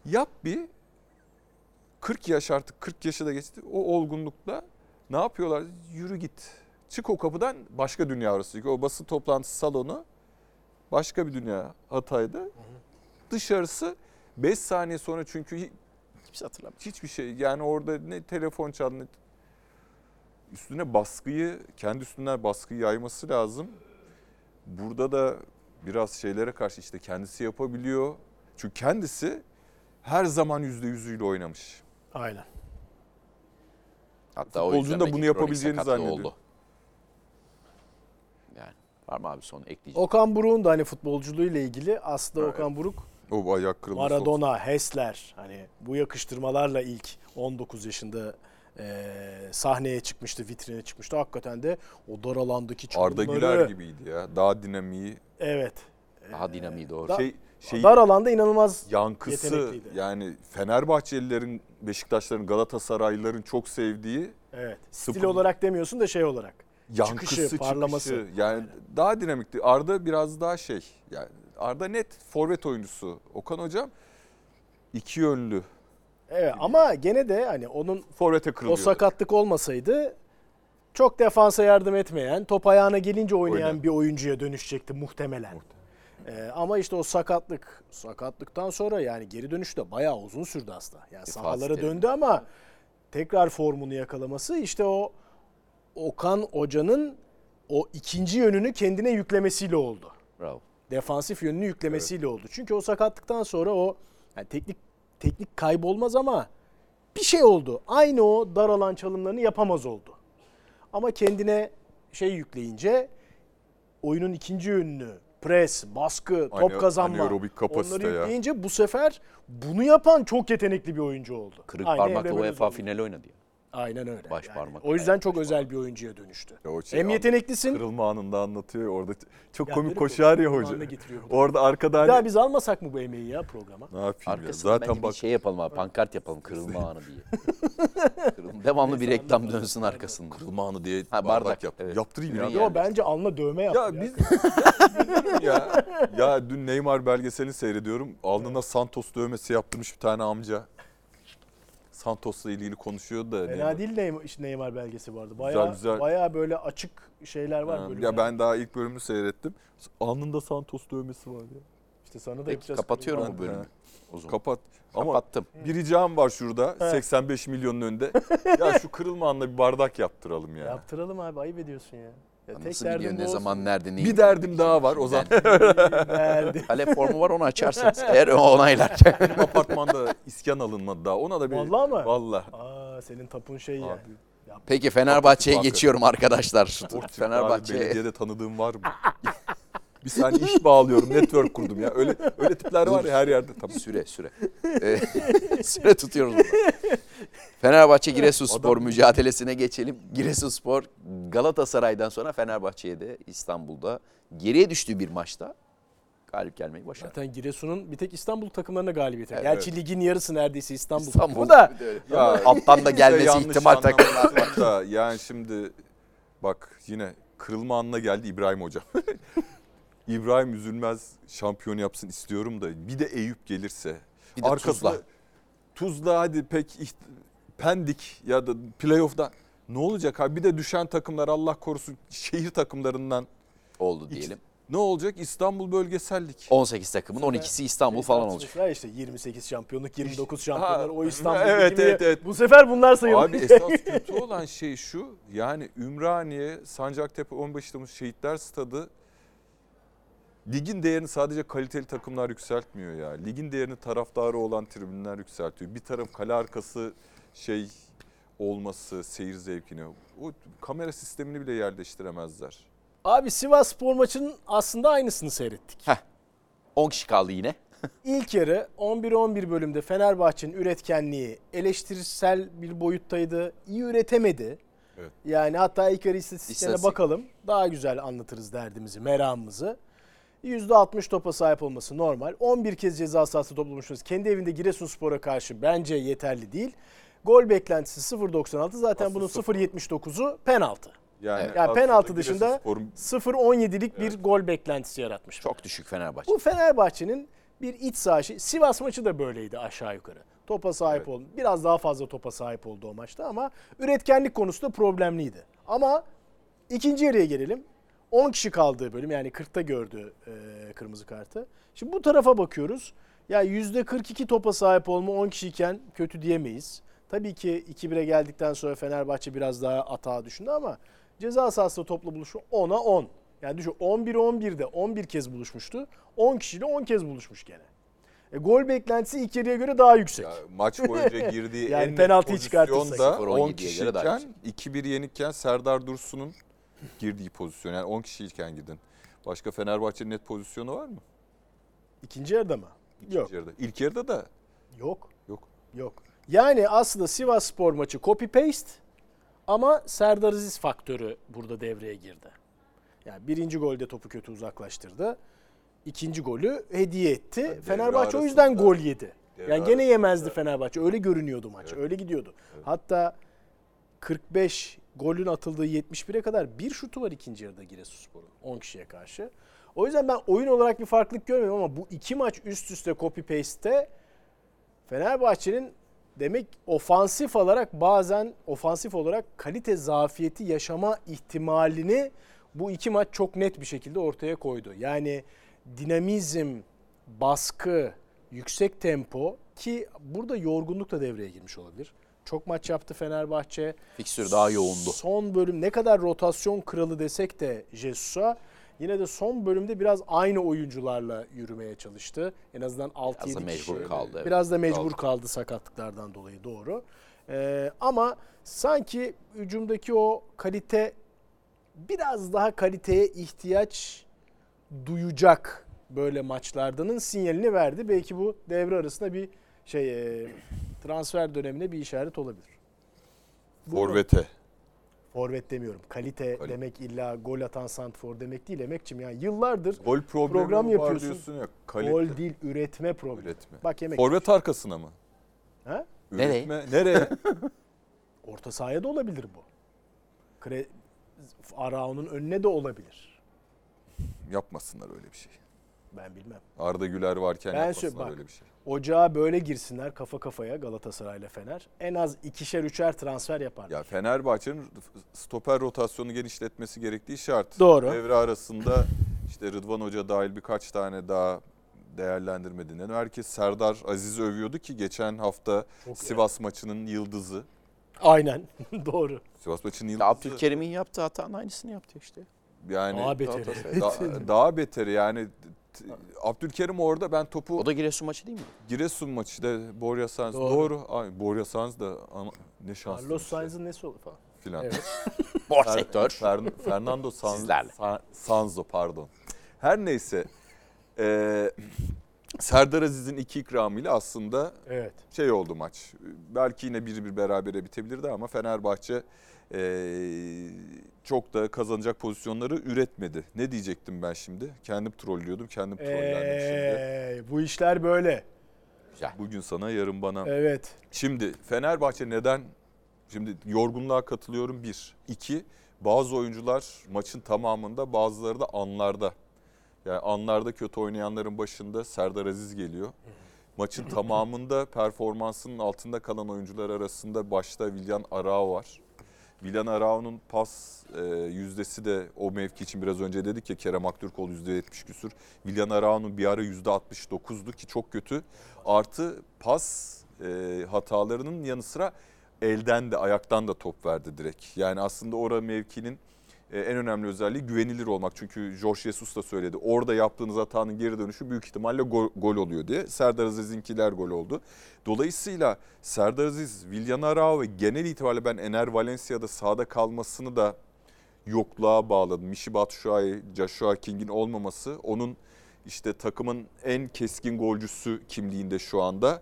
C: yap bir 40 yaş artık 40 yaşı da geçti o olgunlukla ne yapıyorlar? Yürü git. Çık o kapıdan başka dünya orası çünkü o basın toplantısı salonu başka bir dünya Hatay'da. Dışarısı 5 saniye sonra çünkü
A: Kimse hatırlamıyor.
C: hiçbir şey yani orada ne telefon çaldı ne üstüne baskıyı kendi üstünden baskıyı yayması lazım. Burada da biraz şeylere karşı işte kendisi yapabiliyor. Çünkü kendisi her zaman yüzde yüzüyle oynamış.
B: Aynen.
A: Hatta o
C: Futbolcunun
A: yüzden
C: da bunu yapabileceğini zannediyor.
A: oldu. Yani var mı abi son ekleyecek?
B: Okan Buruk'un da hani futbolculuğuyla ilgili aslında
C: Evet.
B: Okan Buruk
C: O ayak kırılması.
B: Maradona, Hessler hani bu yakıştırmalarla ilk 19 yaşında e, sahneye çıkmıştı, vitrine çıkmıştı. Hakikaten de o dar alandaki
C: Arda
B: çalımları.
C: Güler gibiydi ya. Daha dinamiği.
B: Evet.
A: Daha dinamiği doğru.
B: Da-
C: Şey, şey
B: dar alanda inanılmaz
C: yankısı
B: yetenekliydi.
C: yani Fenerbahçelilerin, Beşiktaşların, Galatasaraylıların çok sevdiği
B: Evet. Stil
C: Sıfır-
B: olarak demiyorsun da şey olarak.
C: yankısı,
B: Çıkışı, parlaması.
C: çıkışı. Yani daha dinamikti. Arda biraz daha şey. Yani Arda net forvet oyuncusu. Okan hocam iki yönlü.
B: Evet ama gene de hani onun
C: Forvete
B: o
C: kırılıyor.
B: sakatlık olmasaydı çok defansa yardım etmeyen, top ayağına gelince oynayan
C: Oynayan.
B: bir oyuncuya dönüşecekti muhtemelen. Ee, ama işte o sakatlık, sakatlıktan sonra yani geri dönüş de bayağı uzun sürdü aslında. Yani
A: Fatih
B: sahalara döndü ama tekrar formunu yakalaması işte o Okan Hoca'nın o ikinci yönünü kendine yüklemesiyle oldu.
A: Bravo.
B: Defansif yönünü yüklemesiyle oldu. Çünkü o sakatlıktan sonra o yani teknik teknik kaybolmaz ama bir şey oldu. Aynı o dar alan çalımlarını yapamaz oldu. Ama kendine şey yükleyince oyunun ikinci yönünü pres, baskı, top
C: Ane-
B: kazanma. Onları
C: ya.
B: yükleyince bu sefer bunu yapan çok yetenekli bir oyuncu oldu.
A: Kırık
B: Aynı
A: parmakla UEFA finali oynadı ya.
B: Aynen öyle.
A: Baş
B: Yani
A: parmak.
B: o yüzden çok özel
A: parmak.
B: bir oyuncuya dönüştü.
C: Ya o şey,
B: Hem yeteneklisin.
C: Kırılma anında anlatıyor orada. Çok
B: Ya
C: komik koşar ya hoca. Orada arkada
B: Bir
C: hani...
B: daha biz almasak mı bu emeği ya programa?
C: Ne yapayım ya?
A: Arkasına
C: Zaten bak
A: bir şey yapalım abi. Pankart yapalım. Kırılma anı diye. Kırılma- Devamlı bir reklam dönsün arkasında.
C: kırılma anı diye
A: Ha,
C: bardak,
A: bardak,
C: yap.
A: evet.
C: Yaptırayım ya.
A: Ürün
B: Yo
A: Yani.
B: bence alnına dövme yap.
C: Ya biz ya ya dün Neymar belgeselini seyrediyorum. Alnına Santos dövmesi yaptırmış bir tane amca. Santos'la ilgili konuşuyordu da.
B: Fena
C: Neymar.
B: değil Neymar, işte Neymar belgesi vardı. Bayağı,
C: güzel.
B: bayağı böyle açık şeyler var.
C: Ha, ya ben daha ilk bölümünü seyrettim. Alnında Santos dövmesi var ya.
B: işte sana da
A: Peki
B: yapacağız.
A: kapatıyorum bu bölümü. O zaman.
C: Kapat. Ama
A: Kapattım.
C: bir ricam var şurada.
B: He.
C: 85 milyonun önünde. ya şu kırılma anla bir bardak yaptıralım ya.
B: Yaptıralım abi ayıp ediyorsun ya. Ya
A: Nasıl biliyor ne
B: bu
A: zaman nerede neyi?
C: Bir derdim daha var Ozan.
B: Derdi.
A: Kale formu var onu açarsınız. Eğer o onaylarken.
C: Benim apartmanda iskan alınmadı daha. Ona da bir...
B: Vallahi mı?
C: Vallahi.
B: Aa senin tapun şey ya.
A: Peki Fenerbahçe'ye geçiyorum arkadaşlar.
C: Fenerbahçe.
A: Fenerbahçe
C: Belediyede tanıdığım var mı? bir saniye iş bağlıyorum, network kurdum ya. Öyle öyle tipler var ya her yerde. Tamam.
A: süre süre. Ee, süre tutuyoruz burada. Fenerbahçe Giresunspor
C: Adam-
A: mücadelesine geçelim. Giresunspor Galatasaray'dan sonra Fenerbahçe'ye de İstanbul'da geriye düştüğü bir maçta galip gelmeyi başardı.
B: Zaten Giresun'un bir tek İstanbul takımlarına galibiyeti.
A: Evet,
B: Gerçi ligin yarısı neredeyse İstanbul,
A: İstanbul
B: takımı da.
C: Ya,
A: alttan da gelmesi ihtimal takımlar
C: yani şimdi bak yine kırılma anına geldi İbrahim hocam. İbrahim Üzülmez şampiyon yapsın istiyorum da bir de Eyüp gelirse.
A: Bir de
C: arkasına-
A: Tuzla.
C: Tuzla hadi pek iht- Pendik ya da playoff'da ne olacak abi? Bir de düşen takımlar Allah korusun şehir takımlarından
A: oldu diyelim.
C: ne olacak? İstanbul bölgesellik.
A: 18 takımın 12'si İstanbul falan olacak.
B: Tartışmışlar işte 28 şampiyonluk, 29 şampiyonlar, o İstanbul
C: evet, evet, evet.
B: Bu sefer bunlar sayılır.
C: Abi esas kötü olan şey şu. Yani Ümraniye, Sancaktepe, Onbaşı Temmuz Şehitler Stadı ligin değerini sadece kaliteli takımlar yükseltmiyor ya. Ligin değerini taraftarı olan tribünler yükseltiyor. Bir taraf kale arkası şey olması seyir zevkini. O kamera sistemini bile yerleştiremezler.
B: Abi Sivas spor maçının aslında aynısını seyrettik.
A: 10 kişi kaldı yine.
B: İlk yarı 11-11 bölümde Fenerbahçe'nin üretkenliği eleştirisel bir boyuttaydı. İyi üretemedi.
C: Evet.
B: Yani hatta ilk yarı istatistiklerine
A: İstatistik.
B: bakalım. Daha güzel anlatırız derdimizi, meramımızı. %60 topa sahip olması normal. 11 kez ceza sahası toplamışız. Kendi evinde Giresunspor'a karşı bence yeterli değil. Gol beklentisi 0.96 zaten
C: Aslında
B: bunun
C: sıfır.
B: 0.79'u penaltı.
C: Yani,
A: Evet.
B: Yani penaltı dışında
C: Giresunspor'un
B: 0.17'lik bir gol beklentisi yaratmış.
A: Çok düşük Fenerbahçe.
B: Bu Fenerbahçe'nin bir iç saha şey- Sivas maçı da böyleydi aşağı yukarı. Topa sahip
C: Evet.
B: oldu. Biraz daha fazla topa sahip oldu o maçta ama üretkenlik konusu da problemliydi. Ama ikinci yarıya gelelim. 10 kişi kaldığı bölüm yani 40'ta gördü e, kırmızı kartı. Şimdi bu tarafa bakıyoruz. Ya %42 topa sahip olma 10 kişiyken kötü diyemeyiz. Tabii ki 2-1'e geldikten sonra Fenerbahçe biraz daha atağa düşündü ama ceza sahasında topla buluşu 10'a 10. Yani düşün 11-11'de 11 kez buluşmuştu. 10 kişiyle 10 kez buluşmuş gene. E, gol beklentisi ilk yarıya göre daha yüksek.
C: Ya maç boyunca girdiği
B: Yani
C: en net
B: penaltıyı
C: pozisyonda
B: çıkartırsak.
C: 10
A: 0-17'ye göre daha
C: kişiyken 2-1 yenikken Serdar Dursun'un girdiği pozisyon. Yani 10 kişiyken gidin. Başka Fenerbahçe'nin net pozisyonu var mı?
B: İkinci yarıda mı?
C: İkinci
B: Yok.
C: yarıda. İlk yarıda da
B: Yok.
C: yok.
B: Yok. Yani aslında Sivas Spor maçı copy paste ama Serdar Aziz faktörü burada devreye girdi. Yani birinci golde topu kötü uzaklaştırdı. İkinci golü hediye etti.
C: devre
B: Fenerbahçe o yüzden gol yedi. Yani gene yemezdi Fenerbahçe. Öyle görünüyordu maç.
C: Evet.
B: Öyle gidiyordu. Hatta 45 golün atıldığı 71'e kadar bir şutu var ikinci yarıda Giresunspor'un 10 kişiye karşı. O yüzden ben oyun olarak bir farklılık görmüyorum ama bu iki maç üst üste copy paste'te Fenerbahçe'nin demek ofansif olarak bazen ofansif olarak kalite zafiyeti yaşama ihtimalini bu iki maç çok net bir şekilde ortaya koydu. Yani dinamizm, baskı, yüksek tempo ki burada yorgunluk da devreye girmiş olabilir. Çok maç yaptı Fenerbahçe.
A: Fikstür daha yoğundu.
B: Son bölüm ne kadar rotasyon kralı desek de Jesus'a yine de son bölümde biraz aynı oyuncularla yürümeye çalıştı. En azından 6-7
A: Biraz da
B: kişi.
A: mecbur kaldı. evet.
B: Biraz da mecbur
C: Kaldı.
B: kaldı sakatlıklardan dolayı doğru. Ee, ama sanki hücumdaki o kalite biraz daha kaliteye ihtiyaç duyacak böyle maçlardanın sinyalini verdi. Belki bu devre arasında bir şey e, transfer dönemine bir işaret olabilir.
C: Forvet'e.
B: Forvet demiyorum. Kalite
C: Kalite.
B: demek illa gol atan santfor demek değil Emekçim. Yani yıllardır
C: Gol problemi
B: Program yapıyorsun.
C: diyorsun ya. Kalite.
B: gol değil üretme problemi.
C: Üretme.
B: Bak Emek.
C: Forvet arkasına mı?
B: Ha?
A: Nereye?
C: Nereye?
B: Orta sahaya da olabilir bu. Kre... Arao'nun önüne de olabilir.
C: Yapmasınlar öyle bir şey.
B: Ben bilmem.
C: Arda Güler varken
B: Ben
C: yapmasınlar
B: bak.
C: öyle bir şey.
B: Ocağa böyle girsinler kafa kafaya Galatasaray ile Fener. En az ikişer üçer transfer yapar.
C: Ya Fenerbahçe'nin stoper rotasyonu genişletmesi gerektiği şart.
B: Doğru.
C: Devre arasında işte Rıdvan Hoca dahil birkaç tane daha değerlendirmediğinden. Herkes Serdar Aziz övüyordu ki geçen hafta
B: Çok
C: Sivas maçının yıldızı.
B: Aynen. Doğru.
C: Sivas maçının yıldızı.
A: Abdülkerim'in yaptığı hatanın aynısını yaptı işte.
C: Yani
B: Daha beteri.
C: Da- daha beteri yani Abdülkerim orada ben topu
A: O da Giresun maçı değil mi?
C: Giresun maçı da Borja Sanz
B: Doğru.
C: doğru. Ay, Borja Sanz da ama ne şanslı.
B: Carlos Sainz'ın nesi olur falan.
C: filan.
B: Evet.
C: Fer-
A: sektör.
C: Fer- Fernando San-
A: Sizlerle.
C: Sa- Sanzo pardon. Her neyse. Ee, Serdar Aziz'in iki ikramıyla aslında
B: Evet.
C: şey oldu maç. Belki yine bir bir berabere bitebilirdi ama Fenerbahçe Ee, çok da kazanacak pozisyonları üretmedi. Ne diyecektim ben şimdi? Kendim trollüyordum, kendim trollendim şimdi.
B: Eee, bu işler böyle.
A: Güzel.
C: Bugün sana, yarın bana.
B: Evet.
C: Şimdi Fenerbahçe neden? Şimdi yorgunluğa katılıyorum bir. İki, bazı oyuncular maçın tamamında bazıları da anlarda. Yani anlarda kötü oynayanların başında Serdar Aziz geliyor. Maçın tamamında performansının altında kalan oyuncular arasında başta Villan Arao var. Villan Arao'nun pas e, yüzdesi de o mevki için biraz önce dedik ya Kerem Aktürkoğlu %70 küsür. Villan Arao'nun bir ara %69'du ki çok kötü. Artı pas e, hatalarının yanı sıra elden de ayaktan da top verdi direkt. Yani aslında orada mevkinin en önemli özelliği güvenilir olmak. Çünkü Jorge Jesus da söyledi. Orada yaptığınız hatanın geri dönüşü büyük ihtimalle gol, gol oluyor diye. Serdar Aziz'inkiler gol oldu. Dolayısıyla Serdar Aziz, Willian Arao ve genel itibariyle ben Ener Valencia'da sahada kalmasını da yokluğa bağladım. Mishi Batshuayi, Joshua King'in olmaması onun işte takımın en keskin golcüsü kimliğinde şu anda.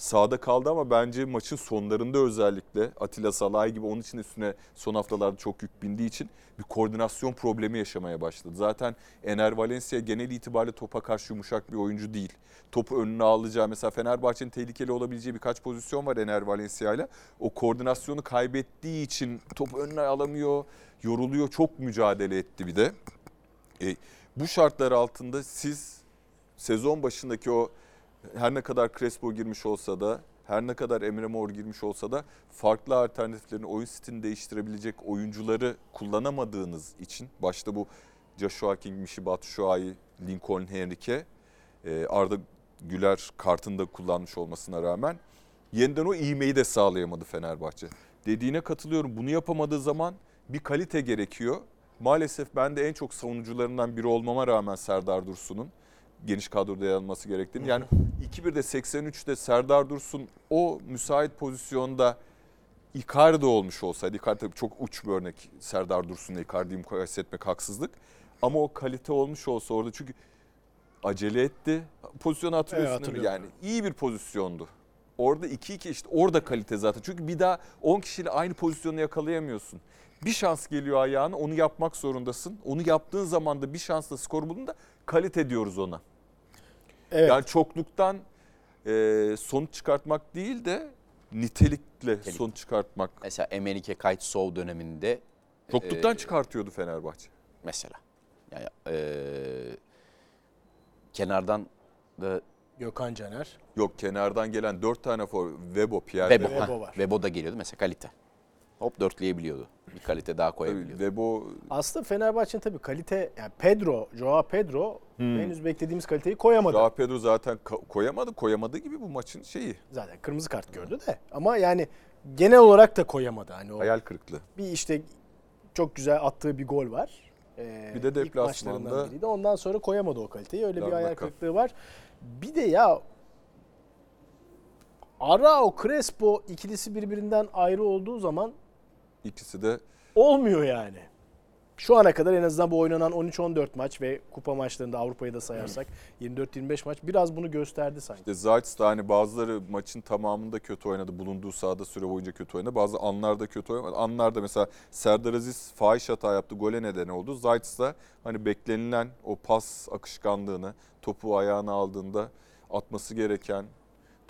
C: Sağda kaldı ama bence maçın sonlarında özellikle Atilla Salay gibi onun için üstüne son haftalarda çok yük bindiği için bir koordinasyon problemi yaşamaya başladı. Zaten Ener Valencia genel itibariyle topa karşı yumuşak bir oyuncu değil. Topu önüne alacağı mesela Fenerbahçe'nin tehlikeli olabileceği birkaç pozisyon var Ener Valencia ile. O koordinasyonu kaybettiği için topu önüne alamıyor, yoruluyor. Çok mücadele etti bir de. E, bu şartlar altında siz sezon başındaki o her ne kadar Crespo girmiş olsa da her ne kadar Emre Mor girmiş olsa da farklı alternatiflerin oyun stilini değiştirebilecek oyuncuları kullanamadığınız için başta bu Joshua King, Mishi Batshuayi, Lincoln Henrique, e, Arda Güler kartında kullanmış olmasına rağmen yeniden o ivmeyi de sağlayamadı Fenerbahçe. Dediğine katılıyorum. Bunu yapamadığı zaman bir kalite gerekiyor. Maalesef ben de en çok savunucularından biri olmama rağmen Serdar Dursun'un geniş kadroda yer alması gerektiğini. Yani 2-1'de 83'te Serdar Dursun o müsait pozisyonda Icardi olmuş olsaydı, Icardi tabii çok uç bir örnek Serdar Dursun'la Icardi'yi mukayese etmek haksızlık. Ama o kalite olmuş olsa orada çünkü acele etti. Pozisyonu hatırlıyorsun
B: Evet,
C: değil mi?
B: hatırlıyorum.
C: Yani iyi bir pozisyondu. Orada 2-2 işte orada kalite zaten. Çünkü bir daha 10 kişiyle aynı pozisyonu yakalayamıyorsun. Bir şans geliyor ayağına onu yapmak zorundasın. Onu yaptığın zaman da bir şansla skor bulduğunda kalite diyoruz ona.
B: Evet.
C: Yani çokluktan e, sonuç çıkartmak değil de nitelikle
A: Nitelik.
C: sonuç çıkartmak.
A: Mesela Emenike Kaytsov döneminde
C: Çokluktan
A: e,
C: çıkartıyordu Fenerbahçe.
A: mesela. Yani e, kenardan da
B: Gökhan Caner.
C: Yok kenardan gelen dört tane for Webo, Pierre
A: Webo.
C: Webo
A: ha,
B: var.
A: Webo da geliyordu mesela kalite. Hop dörtleyebiliyordu. Bir kalite daha
C: Tabii
A: koyabiliyordu.
C: Webo
B: Aslında Fenerbahçe'nin tabii kalite yani Pedro, Joao Pedro henüz beklediğimiz kaliteyi koyamadı.
C: Joao Pedro zaten koyamadı. Koyamadığı gibi bu maçın şeyi
B: Zaten kırmızı kart gördü de ama yani genel olarak da koyamadı. Hani o
C: hayal kırıklığı.
B: bir işte çok güzel attığı bir gol var. Ee,
C: Bir de deplasmanda-
B: biriydi. Ondan sonra koyamadı o kaliteyi. Öyle bir
C: Darnaka.
B: hayal kırıklığı var. Bir de ya Arao Crespo ikilisi birbirinden ayrı olduğu zaman
C: İkisi de
B: olmuyor yani. Şu ana kadar en azından bu oynanan 13-14 maç ve kupa maçlarında Avrupa'yı da sayarsak 24-25 maç biraz bunu gösterdi sanki.
C: işte Zayt da hani bazıları maçın tamamında kötü oynadı. Bulunduğu sahada süre boyunca kötü oynadı. Bazı anlarda kötü oynadı. Anlarda mesela Serdar Aziz fahiş hata yaptı. Gole neden oldu. Zayt da hani beklenilen o pas akışkanlığını topu ayağına aldığında atması gereken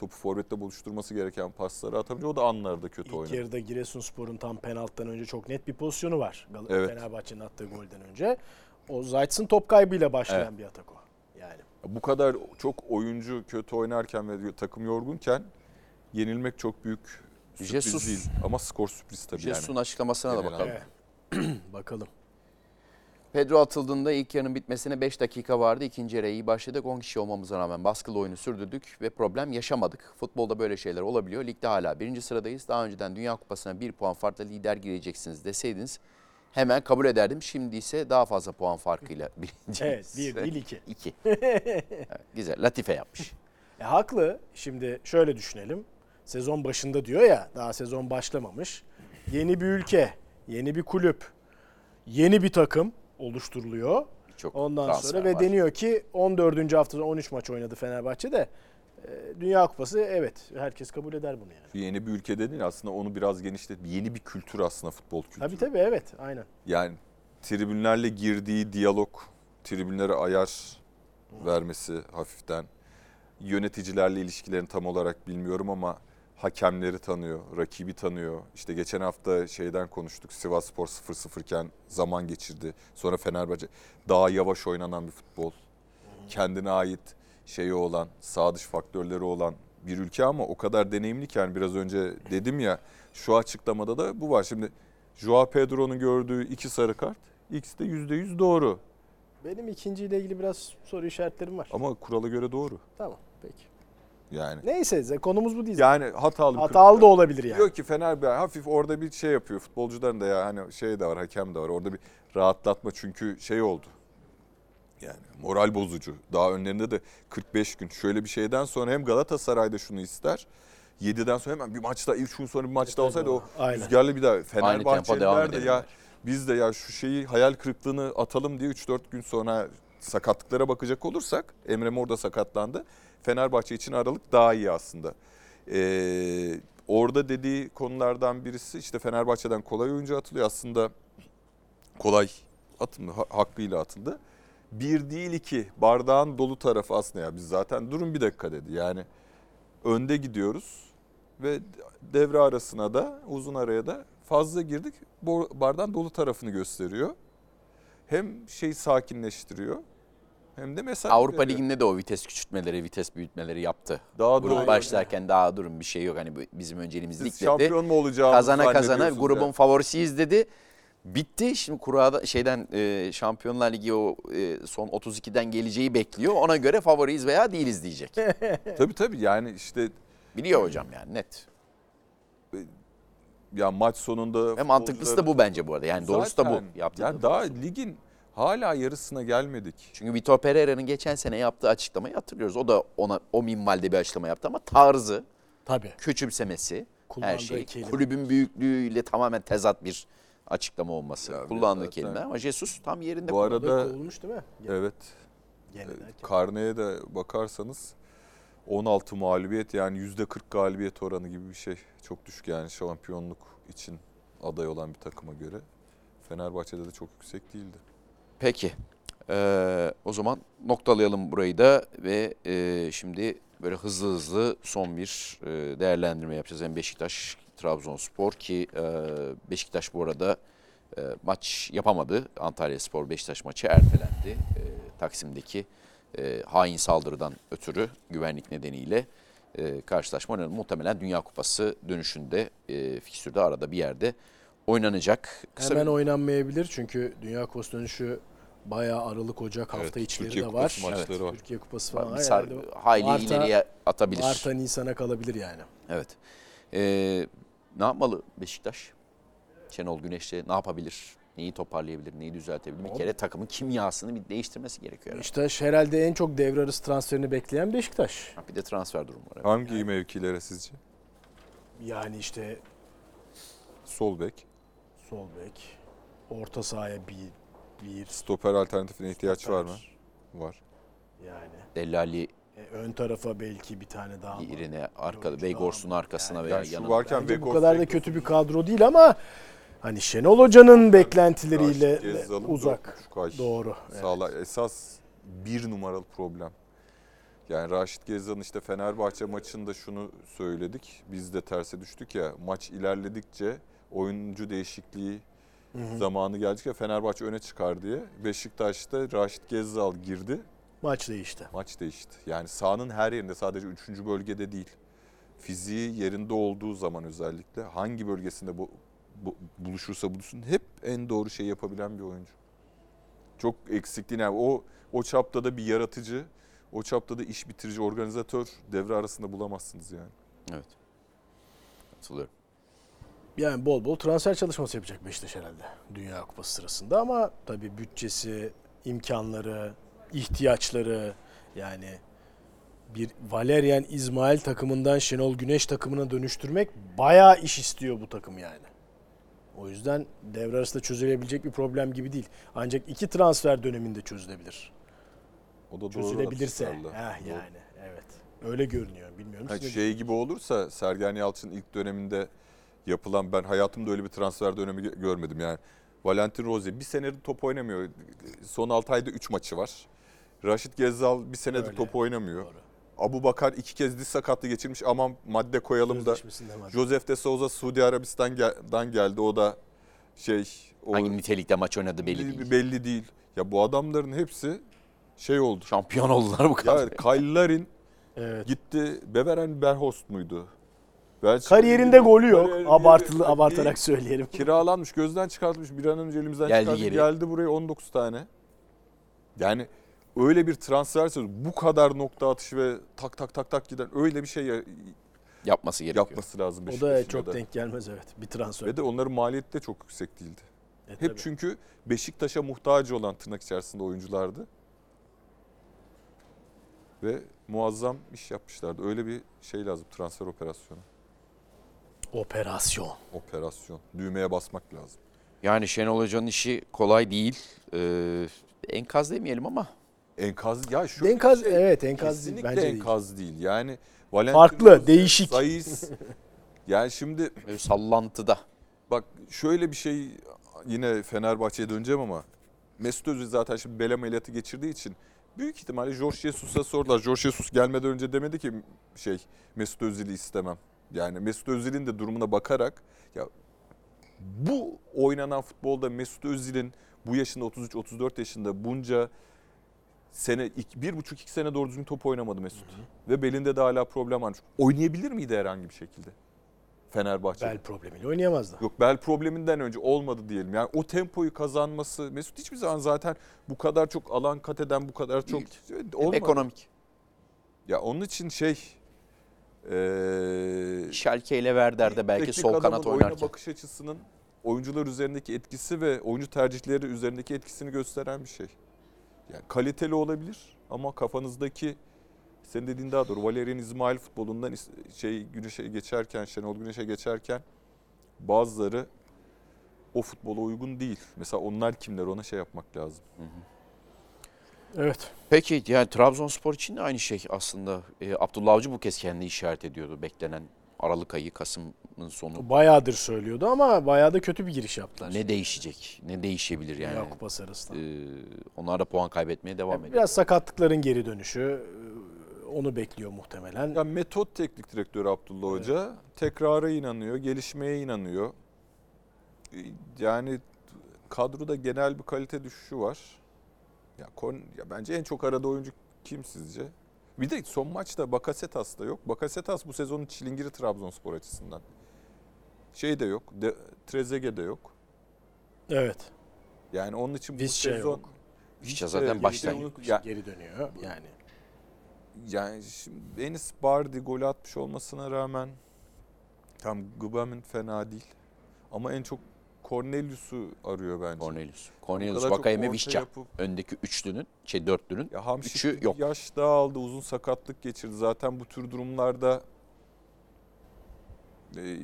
C: topu forvetle buluşturması gereken pasları atabiliyor. O da anlarda kötü
B: İlk
C: oynadı.
B: yarıda Giresunspor'un tam penaltıdan önce çok net bir pozisyonu var. Gal-
C: Evet.
B: Fenerbahçe'nin attığı golden önce. O Zayt'sın top kaybıyla başlayan
C: Evet.
B: bir atak o. Yani
C: Bu kadar çok oyuncu kötü oynarken ve takım yorgunken yenilmek çok büyük sürpriz
A: Jesus-
C: değil. Ama skor sürpriz tabii
A: Jesus'un
C: yani.
A: açıklamasına da bakalım.
B: evet. bakalım.
A: Pedro atıldığında ilk yarının bitmesine 5 dakika vardı. İkinci yarıya iyi başladık. 10 kişi olmamıza rağmen baskılı oyunu sürdürdük ve problem yaşamadık. Futbolda böyle şeyler olabiliyor. Ligde hala birinci sıradayız. Daha önceden Dünya Kupası'na bir puan farkla lider gireceksiniz deseydiniz hemen kabul ederdim. Şimdi ise daha fazla puan farkıyla birinci.
B: Evet, bir değil iki.
A: İki. Evet, güzel. Latife yapmış.
B: E, haklı. Şimdi şöyle düşünelim. Sezon başında diyor ya daha sezon başlamamış. Yeni bir ülke, yeni bir kulüp, yeni bir takım oluşturuluyor.
A: Çok
B: Ondan sonra ve
A: var.
B: deniyor ki 14. haftada 13 maç oynadı Fenerbahçe de E, Dünya Kupası evet herkes kabul eder bunu yani.
C: Yeni bir ülke değil aslında onu biraz genişlet. Yeni bir kültür aslında futbol kültürü.
B: Tabii tabii evet aynen.
C: Yani tribünlerle girdiği diyalog, tribünlere ayar vermesi hafiften. Yöneticilerle ilişkilerini tam olarak bilmiyorum ama hakemleri tanıyor, rakibi tanıyor. İşte geçen hafta şeyden konuştuk. Sivas Spor 0-0 iken zaman geçirdi. Sonra Fenerbahçe daha yavaş oynanan bir futbol. Kendine ait şeyi olan, sağ dış faktörleri olan bir ülke ama o kadar deneyimli ki yani biraz önce dedim ya şu açıklamada da bu var. Şimdi Joao Pedro'nun gördüğü iki sarı kart ikisi de %100 doğru.
B: Benim ikinciyle ilgili biraz soru işaretlerim var.
C: Ama kurala göre doğru.
B: Tamam peki.
C: Yani
B: Neyse konumuz bu değil.
C: yani hatalı
B: Hatalı da olabilir yani.
C: Diyor ki Fenerbahçe hafif orada bir şey yapıyor. Futbolcuların da ya hani şey de var, hakem de var. Orada bir rahatlatma çünkü şey oldu. Yani moral bozucu. Daha önlerinde de 45 gün şöyle bir şeyden sonra hem Galatasaray'da şunu ister. 7'den sonra hemen bir maçta 3 gün sonra bir maçta olsaydı o
B: Aynen.
C: rüzgarlı bir daha Fenerbahçeliler de ya biz de ya şu şeyi hayal kırıklığını atalım diye 3-4 gün sonra sakatlıklara bakacak olursak Emre Mor da sakatlandı. Fenerbahçe için Aralık daha iyi aslında. Ee, orada dediği konulardan birisi işte Fenerbahçe'den kolay oyuncu atılıyor. Aslında kolay atıldı, ha- hakkıyla atıldı. Bir değil iki bardağın dolu tarafı aslında ya biz zaten durun bir dakika dedi. Yani önde gidiyoruz ve devre arasına da uzun araya da fazla girdik. Bardağın dolu tarafını gösteriyor. Hem şey sakinleştiriyor hem de mesaj
A: Avrupa
C: veriyor.
A: Ligi'nde de o vites küçültmeleri, vites büyütmeleri yaptı.
C: daha
A: Grup
C: doğru.
A: başlarken daha durun bir şey yok. Hani bizim önceliğimiz
C: Siz
A: lig dedi.
C: şampiyon mu olacağınızı
A: Kazana kazana grubun
C: ya.
A: favorisiyiz dedi. Bitti. Şimdi kurada şeyden e, Şampiyonlar Ligi o e, son 32'den geleceği bekliyor. Ona göre favoriyiz veya değiliz diyecek.
C: Tabii tabii yani işte
A: Biliyor hocam yani net.
C: ya maç sonunda
A: Ve mantıklısı da bu bence bu arada. Yani doğrusu da bu. Yaptığı
C: yani
A: da
C: daha ligin hala yarısına gelmedik.
A: Çünkü Vitor Pereira'nın geçen sene yaptığı açıklamayı hatırlıyoruz. O da ona o minvalde bir açıklama yaptı ama tarzı,
B: Tabii.
A: küçümsemesi,
B: Kullandığı
A: her şey
B: kelime.
A: kulübün büyüklüğüyle tamamen tezat bir açıklama olması.
C: Ya
A: Kullandığı
C: zaten-
A: kelime ama Jesus tam yerinde.
C: Bu
A: kullandı.
C: arada
B: Kovulmuş değil mi?
C: evet
B: Gene
C: e,
B: derken.
C: karneye de bakarsanız 16 mağlubiyet yani %40 galibiyet oranı gibi bir şey. Çok düşük yani şampiyonluk için aday olan bir takıma göre. Fenerbahçe'de de çok yüksek değildi.
A: Peki. Ee, o zaman noktalayalım burayı da ve e, şimdi böyle hızlı hızlı son bir e, değerlendirme yapacağız. Hem Beşiktaş, Trabzonspor ki e, Beşiktaş bu arada e, maç yapamadı. Antalya Spor Beşiktaş maçı ertelendi. E, Taksim'deki e, hain saldırıdan ötürü güvenlik nedeniyle e, karşılaşma. Muhtemelen Dünya Kupası dönüşünde e, fikstürde arada bir yerde oynanacak. Kısa
B: Hemen
A: bir-
B: oynanmayabilir çünkü Dünya Kupası dönüşü bayağı Aralık Ocak hafta
C: Evet,
B: içleri
C: Türkiye
B: de
C: Kupası
B: var.
C: maçları var.
B: Türkiye Kupası falan.
A: bir sar-
B: herhalde
A: hayli
B: Mart'a-
A: ileriye atabilir.
B: Mart'a Nisan'a kalabilir yani.
A: Evet. Ee, ne yapmalı Beşiktaş? Şenol Güneş'le ne yapabilir? Neyi toparlayabilir? Neyi düzeltebilir? Bir kere takımın kimyasını bir değiştirmesi gerekiyor. herhalde.
B: Beşiktaş herhalde en çok devre arası transferini bekleyen Beşiktaş.
A: Bir de transfer durumu var. evet.
C: Hangi mevkilere sizce?
B: Yani işte
C: Sol bek,
B: sol bek, orta sahaya bir, bir
C: stoper alternatifine ihtiyaç var mı? Var.
B: yani.
A: Dellali
B: E, ön tarafa belki bir tane daha.
A: yerine arkada
B: mı?
A: arkasına
B: Yani
A: veya
C: Yani şu
A: yanına.
C: varken
B: Bence bu kadar da kötü bir kadro değil ama hani Şenol Hoca'nın beklentileriyle
C: Raşit Gezzal'ın
B: uzak. Doğru. evet.
C: Sağla esas bir numaralı problem. Yani Raşit Gezzal'ın işte Fenerbahçe maçında şunu söyledik. Biz de terse düştük ya. Maç ilerledikçe oyuncu değişikliği zamanı geldikçe Fenerbahçe öne çıkar diye. Beşiktaş'ta Raşit Gezzal girdi.
B: Maç değişti.
C: Maç değişti. Yani sahanın her yerinde sadece 3. bölgede değil. Fiziği yerinde olduğu zaman özellikle hangi bölgesinde bu, bu- buluşursa buluşsun hep en doğru şeyi yapabilen bir oyuncu. Çok eksikliğini yani o o çapta da bir yaratıcı, o çapta da iş bitirici organizatör devre arasında bulamazsınız yani.
A: Evet. Katılıyorum.
B: Yani bol bol transfer çalışması yapacak Beşiktaş herhalde Dünya Kupası sırasında ama tabii bütçesi, imkanları, ihtiyaçları yani bir Valerian İsmail takımından Şenol Güneş takımına dönüştürmek bayağı iş istiyor bu takım yani. O yüzden devre arasında çözülebilecek bir problem gibi değil. Ancak iki transfer döneminde çözülebilir.
C: O da doğru
B: Çözülebilirse. Heh, yani evet. Öyle görünüyor. Bilmiyorum. Ne
C: şey gibi olursa Sergen Yalçın ilk döneminde yapılan ben hayatımda öyle bir transfer dönemi gö- görmedim yani. Valentin Rose bir senedir top oynamıyor. Son 6 ayda 3 maçı var. Raşit Gezzal bir senedir
B: Öyle.
C: top oynamıyor.
B: Doğru.
C: Abu Bakar iki kez diz sakatlığı geçirmiş aman madde koyalım da. Josef de Souza Suudi Arabistan'dan geldi o da şey o
A: Hangi nitelikte maç oynadı belli
C: belli
A: değil.
C: belli değil. Ya bu adamların hepsi şey oldu.
A: Şampiyon oldular bu kadar.
C: Ya Kyle Larin
B: Evet.
C: gitti. Beveren Berhost muydu? Belçika
B: Kariyerinde golü yok.
C: Kariyer-
B: Abartılı abartarak söyleyelim.
C: kiralanmış, gözden çıkartılmış. Bir an önce elimizden
A: Geldi
C: çıkardı.
A: geri.
C: Geldi buraya 19 tane. Yani öyle bir transfer bu kadar nokta atışı ve tak tak tak tak giden öyle bir şey ya-
A: Yapması gerekiyor.
C: yapması lazım
B: O da çok
C: da.
B: denk gelmez evet. Bir transfer.
C: Ve de onların maliyeti de çok yüksek değildi.
B: E,
C: Hep
B: tabii.
C: çünkü Beşiktaş'a muhtaç olan tırnak içerisinde oyunculardı. Ve muazzam iş yapmışlardı. Öyle bir şey lazım transfer operasyonu.
B: Operasyon.
C: Operasyon. Düğmeye basmak lazım.
A: Yani Şenol Hoca'nın işi kolay değil. Ee, enkaz demeyelim ama
C: Enkaz ya şu
B: Enkaz evet enkaz değil,
C: kesinlikle
B: bence değil.
C: enkaz değil. Yani Valentin
B: Farklı, değişik.
C: Saiz. yani şimdi
A: böyle sallantıda.
C: bak şöyle bir şey yine Fenerbahçe'ye döneceğim ama Mesut Özil zaten şimdi bel ameliyatı geçirdiği için büyük ihtimalle Jorge Jesus'a sordular. Jorge Jesus gelmeden önce demedi ki şey Mesut Özil'i istemem. Yani Mesut Özil'in de durumuna bakarak ya bu oynanan futbolda Mesut Özil'in bu yaşında 33-34 yaşında bunca sene iki- bir buçuk iki sene doğru düzgün top oynamadı Mesut. Ve belinde de hala problem varmış. Oynayabilir miydi herhangi bir şekilde? Fenerbahçe.
B: Bel problemiyle oynayamazdı.
C: Yok bel probleminden önce olmadı diyelim. Yani o tempoyu kazanması Mesut hiçbir zaman zaten bu kadar çok alan kat eden bu kadar çok olmadı.
A: Ekonomik.
C: Ya onun için şey eee
A: Schalke ile Werder'de belki sol kanat
C: adamın oyuna
A: oynarken.
C: bakış açısının oyuncular üzerindeki etkisi ve oyuncu tercihleri üzerindeki etkisini gösteren bir şey. Yani kaliteli olabilir ama kafanızdaki senin dediğin daha doğru. Valerian İsmail futbolundan şey Güneş'e geçerken, Şenol Güneş'e geçerken bazıları o futbola uygun değil. Mesela onlar kimler ona şey yapmak lazım.
B: Evet.
A: Peki yani Trabzonspor için de aynı şey aslında. Ee, Abdullah Avcı bu kez kendini işaret ediyordu. Beklenen Aralık ayı, Kasım'ın sonu.
B: Bayağıdır söylüyordu ama bayağı da kötü bir giriş yaptılar.
A: Ne değişecek? Ne değişebilir yani?
B: Dünya Kupası arasında.
A: Ee, onlar da puan kaybetmeye devam ediyor.
B: Biraz sakatlıkların geri dönüşü e, onu bekliyor muhtemelen.
C: Ya metot teknik direktörü Abdullah Hoca tekrara inanıyor, gelişmeye inanıyor. Ee, Yani kadroda genel bir kalite düşüşü var. Ya, kon, ya bence en çok arada oyuncu kim sizce? Bir de son maçta Bakasetas da yok. Bakasetas bu sezonun çilingiri Trabzonspor açısından. Şey de yok. De, Trezeguet de yok.
B: Evet.
C: Yani onun için bu
B: Visca
C: sezon
B: yok.
A: Visca zaten baştan yok.
C: Ya,
B: Geri dönüyor yani.
C: Yani şimdi Enis Bardi gol atmış olmasına rağmen tam Gıbam'ın fena değil. Ama en çok Cornelius'u arıyor bence.
A: Cornelius. Cornelius, Vakayeme, Visca.
C: yapıp-
A: Öndeki üçlünün, şey dörtlünün
C: Ya
A: üçü yok.
C: yaş daha aldı, uzun sakatlık geçirdi. Zaten bu tür durumlarda e,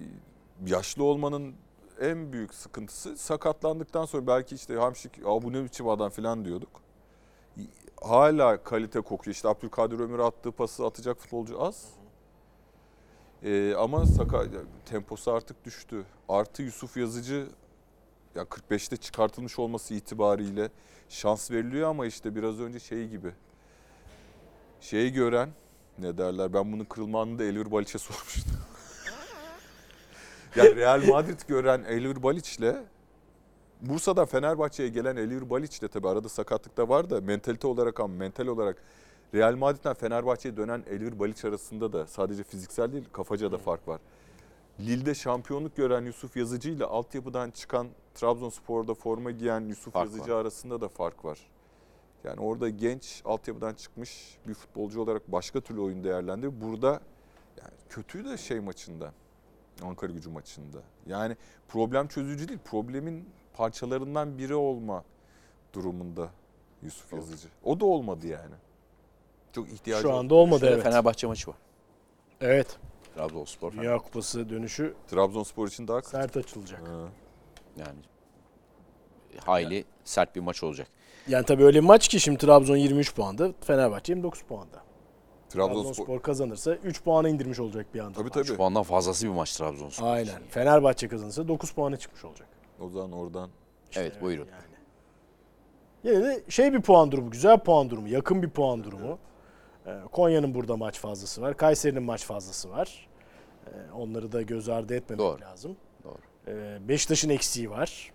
C: yaşlı olmanın en büyük sıkıntısı sakatlandıktan sonra belki işte Hamşik Aa, bu ne biçim adam falan diyorduk. Hala kalite kokuyor. İşte Abdülkadir Ömür attığı pası atacak futbolcu az. E, ama saka, temposu artık düştü. Artı Yusuf Yazıcı ya 45'te çıkartılmış olması itibariyle şans veriliyor ama işte biraz önce şey gibi. Şeyi gören ne derler ben bunun kırılma anını da Elvir Baliç'e sormuştum. yani Real Madrid gören Elvir Baliç'le Bursa'dan Fenerbahçe'ye gelen Elvir Baliç'le tabii arada sakatlık da var da mentalite olarak ama mental olarak Real Madrid'den Fenerbahçe'ye dönen Elvir Baliç arasında da sadece fiziksel değil kafaca da fark var. Lille'de şampiyonluk gören Yusuf Yazıcı ile altyapıdan çıkan Trabzonspor'da forma giyen Yusuf
A: Fark
C: Yazıcı
A: var.
C: arasında da fark var. Yani orada genç altyapıdan çıkmış bir futbolcu olarak başka türlü oyun değerlendi. Burada yani kötü de şey maçında. Ankara gücü maçında. Yani problem çözücü değil. Problemin parçalarından biri olma durumunda Yusuf
A: Doğru.
C: Yazıcı. O da olmadı yani. Çok ihtiyacı
B: Şu anda olmadı
A: Şurada
B: evet.
A: Fenerbahçe maçı var.
B: Evet.
A: Trabzonspor.
B: Dünya Kupası dönüşü
C: Trabzonspor için daha
B: sert açılacak.
C: Ha.
A: Yani hayli sert bir maç olacak.
B: Yani tabii öyle bir maç ki şimdi Trabzon 23 puanda, Fenerbahçe 29 puanda.
C: Trabzonspor.
B: Trabzonspor kazanırsa 3 puana indirmiş olacak bir anda.
C: Tabii tabii.
A: Şu puandan fazlası bir maç Trabzonspor.
B: Aynen. Fenerbahçe kazanırsa 9 puana çıkmış olacak.
C: O zaman oradan
A: Evet buyurun.
B: Yani. Yine de şey bir puan durumu, güzel puan durumu, yakın bir puan durumu. Ee, Konya'nın burada maç fazlası var. Kayseri'nin maç fazlası var. Ee, onları da göz ardı etmemek
A: Doğru.
B: lazım. Ee, Beşiktaş'ın eksiği var.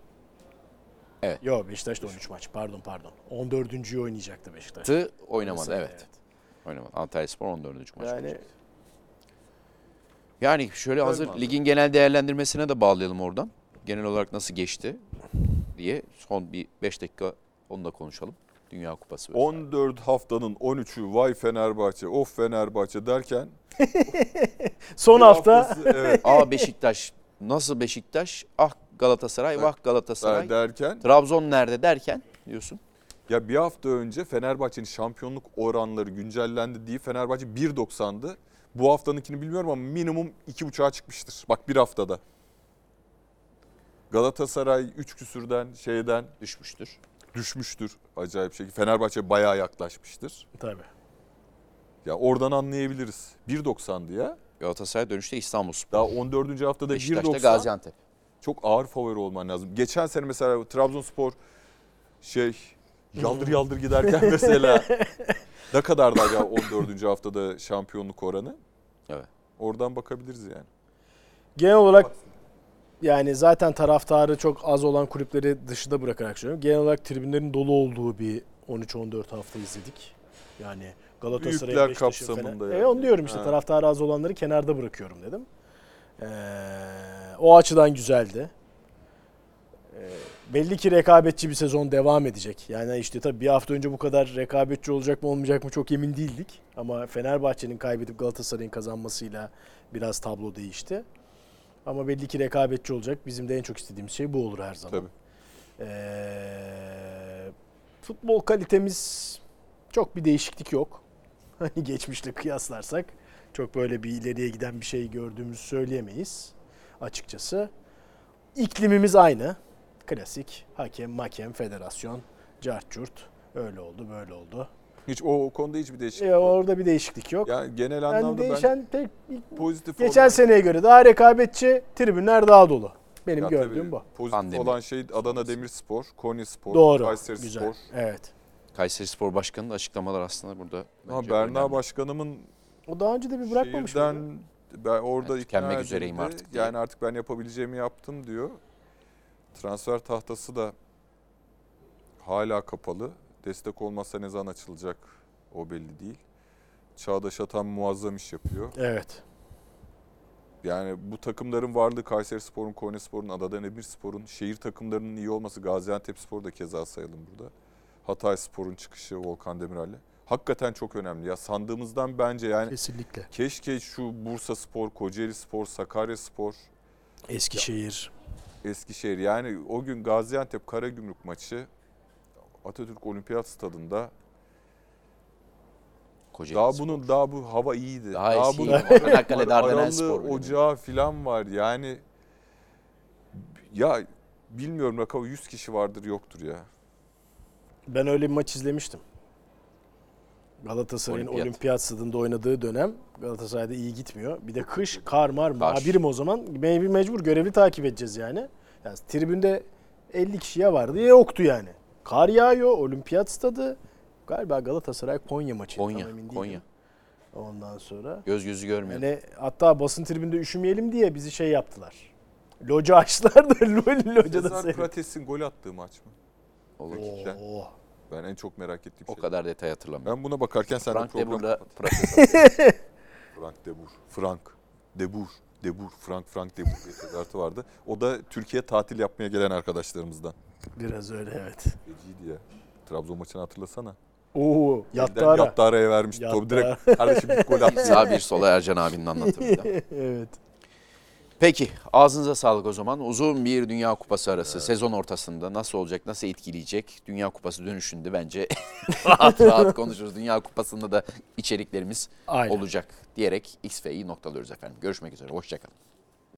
A: Evet.
B: Yok Beşiktaş da 13 maç. Pardon pardon. 14.'yü oynayacaktı Beşiktaş.
A: Tı oynamadı
B: Mesela,
A: evet. Oynamadı. Antalya Spor 14. maç.
B: Yani
A: oynayacak. Yani şöyle hazır
C: mantıklı.
A: ligin genel değerlendirmesine de bağlayalım oradan. Genel olarak nasıl geçti diye son bir 5 dakika onu da konuşalım. Dünya Kupası. vesaire.
C: 14 haftanın 13'ü vay Fenerbahçe, of Fenerbahçe derken
B: son hafta
C: haftası, evet
A: Aa Beşiktaş nasıl Beşiktaş? Ah Galatasaray, vah Galatasaray.
C: derken
A: Trabzon nerede derken diyorsun.
C: ya bir hafta önce Fenerbahçe'nin şampiyonluk oranları güncellendi diye Fenerbahçe 1.90'dı. Bu haftanınkini bilmiyorum ama minimum 2.5'a çıkmıştır. Bak bir haftada. Galatasaray 3 küsürden şeyden
A: Düşmüştür.
C: düşmüştür acayip şekilde. Fenerbahçe bayağı yaklaşmıştır.
B: tabii.
C: Ya oradan anlayabiliriz. 1.90'dı ya.
A: Galatasaray dönüşte İstanbulspor.
C: Daha 14. haftada
A: Beşiktaş'ta
C: 1.90.
A: Gaziantep.
C: çok ağır favori olman lazım. Geçen sene mesela Trabzonspor şey yaldır yaldır giderken mesela ne kadardı acaba 14. haftada şampiyonluk oranı?
A: Evet.
C: Oradan bakabiliriz yani.
B: Genel olarak yani zaten taraftarı çok az olan kulüpleri dışında bırakarak söylüyorum. Genel olarak tribünlerin dolu olduğu bir 13-14 hafta izledik. Yani Galatasaray,
C: Büyükler kapsamında yani.
B: E, onu diyorum işte
C: Ha.
B: taraftarı az olanları kenarda bırakıyorum dedim. Ee, o açıdan güzeldi. Ee, belli ki rekabetçi bir sezon devam edecek. Yani işte tabii bir hafta önce bu kadar rekabetçi olacak mı olmayacak mı çok emin değildik. Ama Fenerbahçe'nin kaybedip Galatasaray'ın kazanmasıyla biraz tablo değişti. Ama belli ki rekabetçi olacak. Bizim de en çok istediğimiz şey bu olur her zaman.
C: Tabii.
B: Ee, futbol kalitemiz çok bir değişiklik yok. Hani geçmişle kıyaslarsak çok böyle bir ileriye giden bir şey gördüğümüzü söyleyemeyiz açıkçası. İklimimiz aynı. Klasik hakem, makem, federasyon, cart curt. Öyle oldu, böyle oldu.
C: Hiç o, o konuda hiçbir değişiklik
B: E,
C: yok.
B: orada bir değişiklik yok.
C: Yani genel
B: Yani
C: anlamda ben
B: değişen tek
C: pozitif
B: geçen
C: olan-
B: seneye göre daha rekabetçi, tribünler daha dolu. Benim
C: Ya
B: gördüğüm
C: tabii
B: bu.
C: Pozitif
A: Pandemi.
C: olan şey Adana Demirspor, Konyaspor,
B: Doğru.
C: Kayseri
B: Güzel.
C: Spor.
B: Evet.
A: Kayseri Spor Başkanı'nın da açıklamalar aslında burada.
C: Ama Berna
A: önemli.
C: Başkanımın
B: O daha önce de bir bırakmamış mıydı?
C: Şehirden ben orada
A: Yani
C: ikna
A: tükenmek üzereyim artık diye.
C: Yani artık ben yapabileceğimi yaptım diyor. Transfer tahtası da hala kapalı. Destek olmazsa ne zaman açılacak o belli değil. Çağdaş Atan muazzam iş yapıyor.
B: Evet.
C: Yani bu takımların varlığı Kayseri Spor'un, Konya Spor'un, Adana Demirspor'un, şehir takımlarının iyi olması Gaziantep Spor'u da keza sayalım burada. Hatay Spor'un çıkışı Volkan Demirel'le. Hakikaten çok önemli ya. Sandığımızdan bence yani
B: Kesinlikle.
C: Keşke şu Bursa Spor, Kocaeli Spor, Sakarya Spor,
B: Eskişehir.
C: Eskişehir yani o gün Gaziantep Karagümrük maçı Atatürk Olimpiyat Stadında
A: Kocaeli
C: daha
A: Spor.
C: bunun daha bu hava iyiydi.
A: Daha iyisi
C: bunun
A: iyi. Çanakkale Dardanel Spor
C: ocağı filan var yani ya bilmiyorum rakamı 100 kişi vardır yoktur ya.
B: Ben öyle bir maç izlemiştim. Galatasaray'ın
A: Olimpiyat.
B: olimpiyat. stadında oynadığı dönem Galatasaray'da iyi gitmiyor. Bir de kış, kar, mar,
A: Kar.
B: muhabirim o zaman. Mecbur, mecbur görevli takip edeceğiz yani. yani. Tribünde 50 kişiye vardı ya yoktu yani. Kar yağıyor, olimpiyat stadı. Galiba Galatasaray Konya maçı.
A: Konya. Konya.
B: Ondan sonra.
A: Göz gözü görmüyor.
B: Yani hatta basın tribünde üşümeyelim diye bizi şey yaptılar. Loca açtılar da lo- locada
C: Cezar. Prates'in gol attığı maç mı?
A: Olur.
B: Oo.
C: Ben en çok merak ettiğim
A: O
C: şey.
A: kadar detay hatırlamıyorum.
C: Ben buna bakarken sen de
A: Frank de
C: program
A: burada
C: kapat. Frank Debur. Frank Debur. Debur. Frank Frank Debur diye tezahüratı vardı. O da Türkiye tatil yapmaya gelen arkadaşlarımızdan.
B: Biraz öyle evet.
C: Feciydi ya. Trabzon maçını hatırlasana.
B: Oo, yattı
C: Elden
B: ara.
C: Yattı araya vermişti.
B: Yattı
C: Topu direkt kardeşim gol at.
A: Sağ bir sola Ercan abinin anlatımıyla.
B: evet.
A: Peki ağzınıza sağlık o zaman. Uzun bir Dünya Kupası arası sezon ortasında nasıl olacak, nasıl etkileyecek? Dünya Kupası dönüşünde bence rahat rahat konuşuruz. Dünya Kupası'nda da içeriklerimiz
B: Aynen.
A: olacak diyerek X ve noktalıyoruz efendim. Görüşmek üzere, hoşçakalın.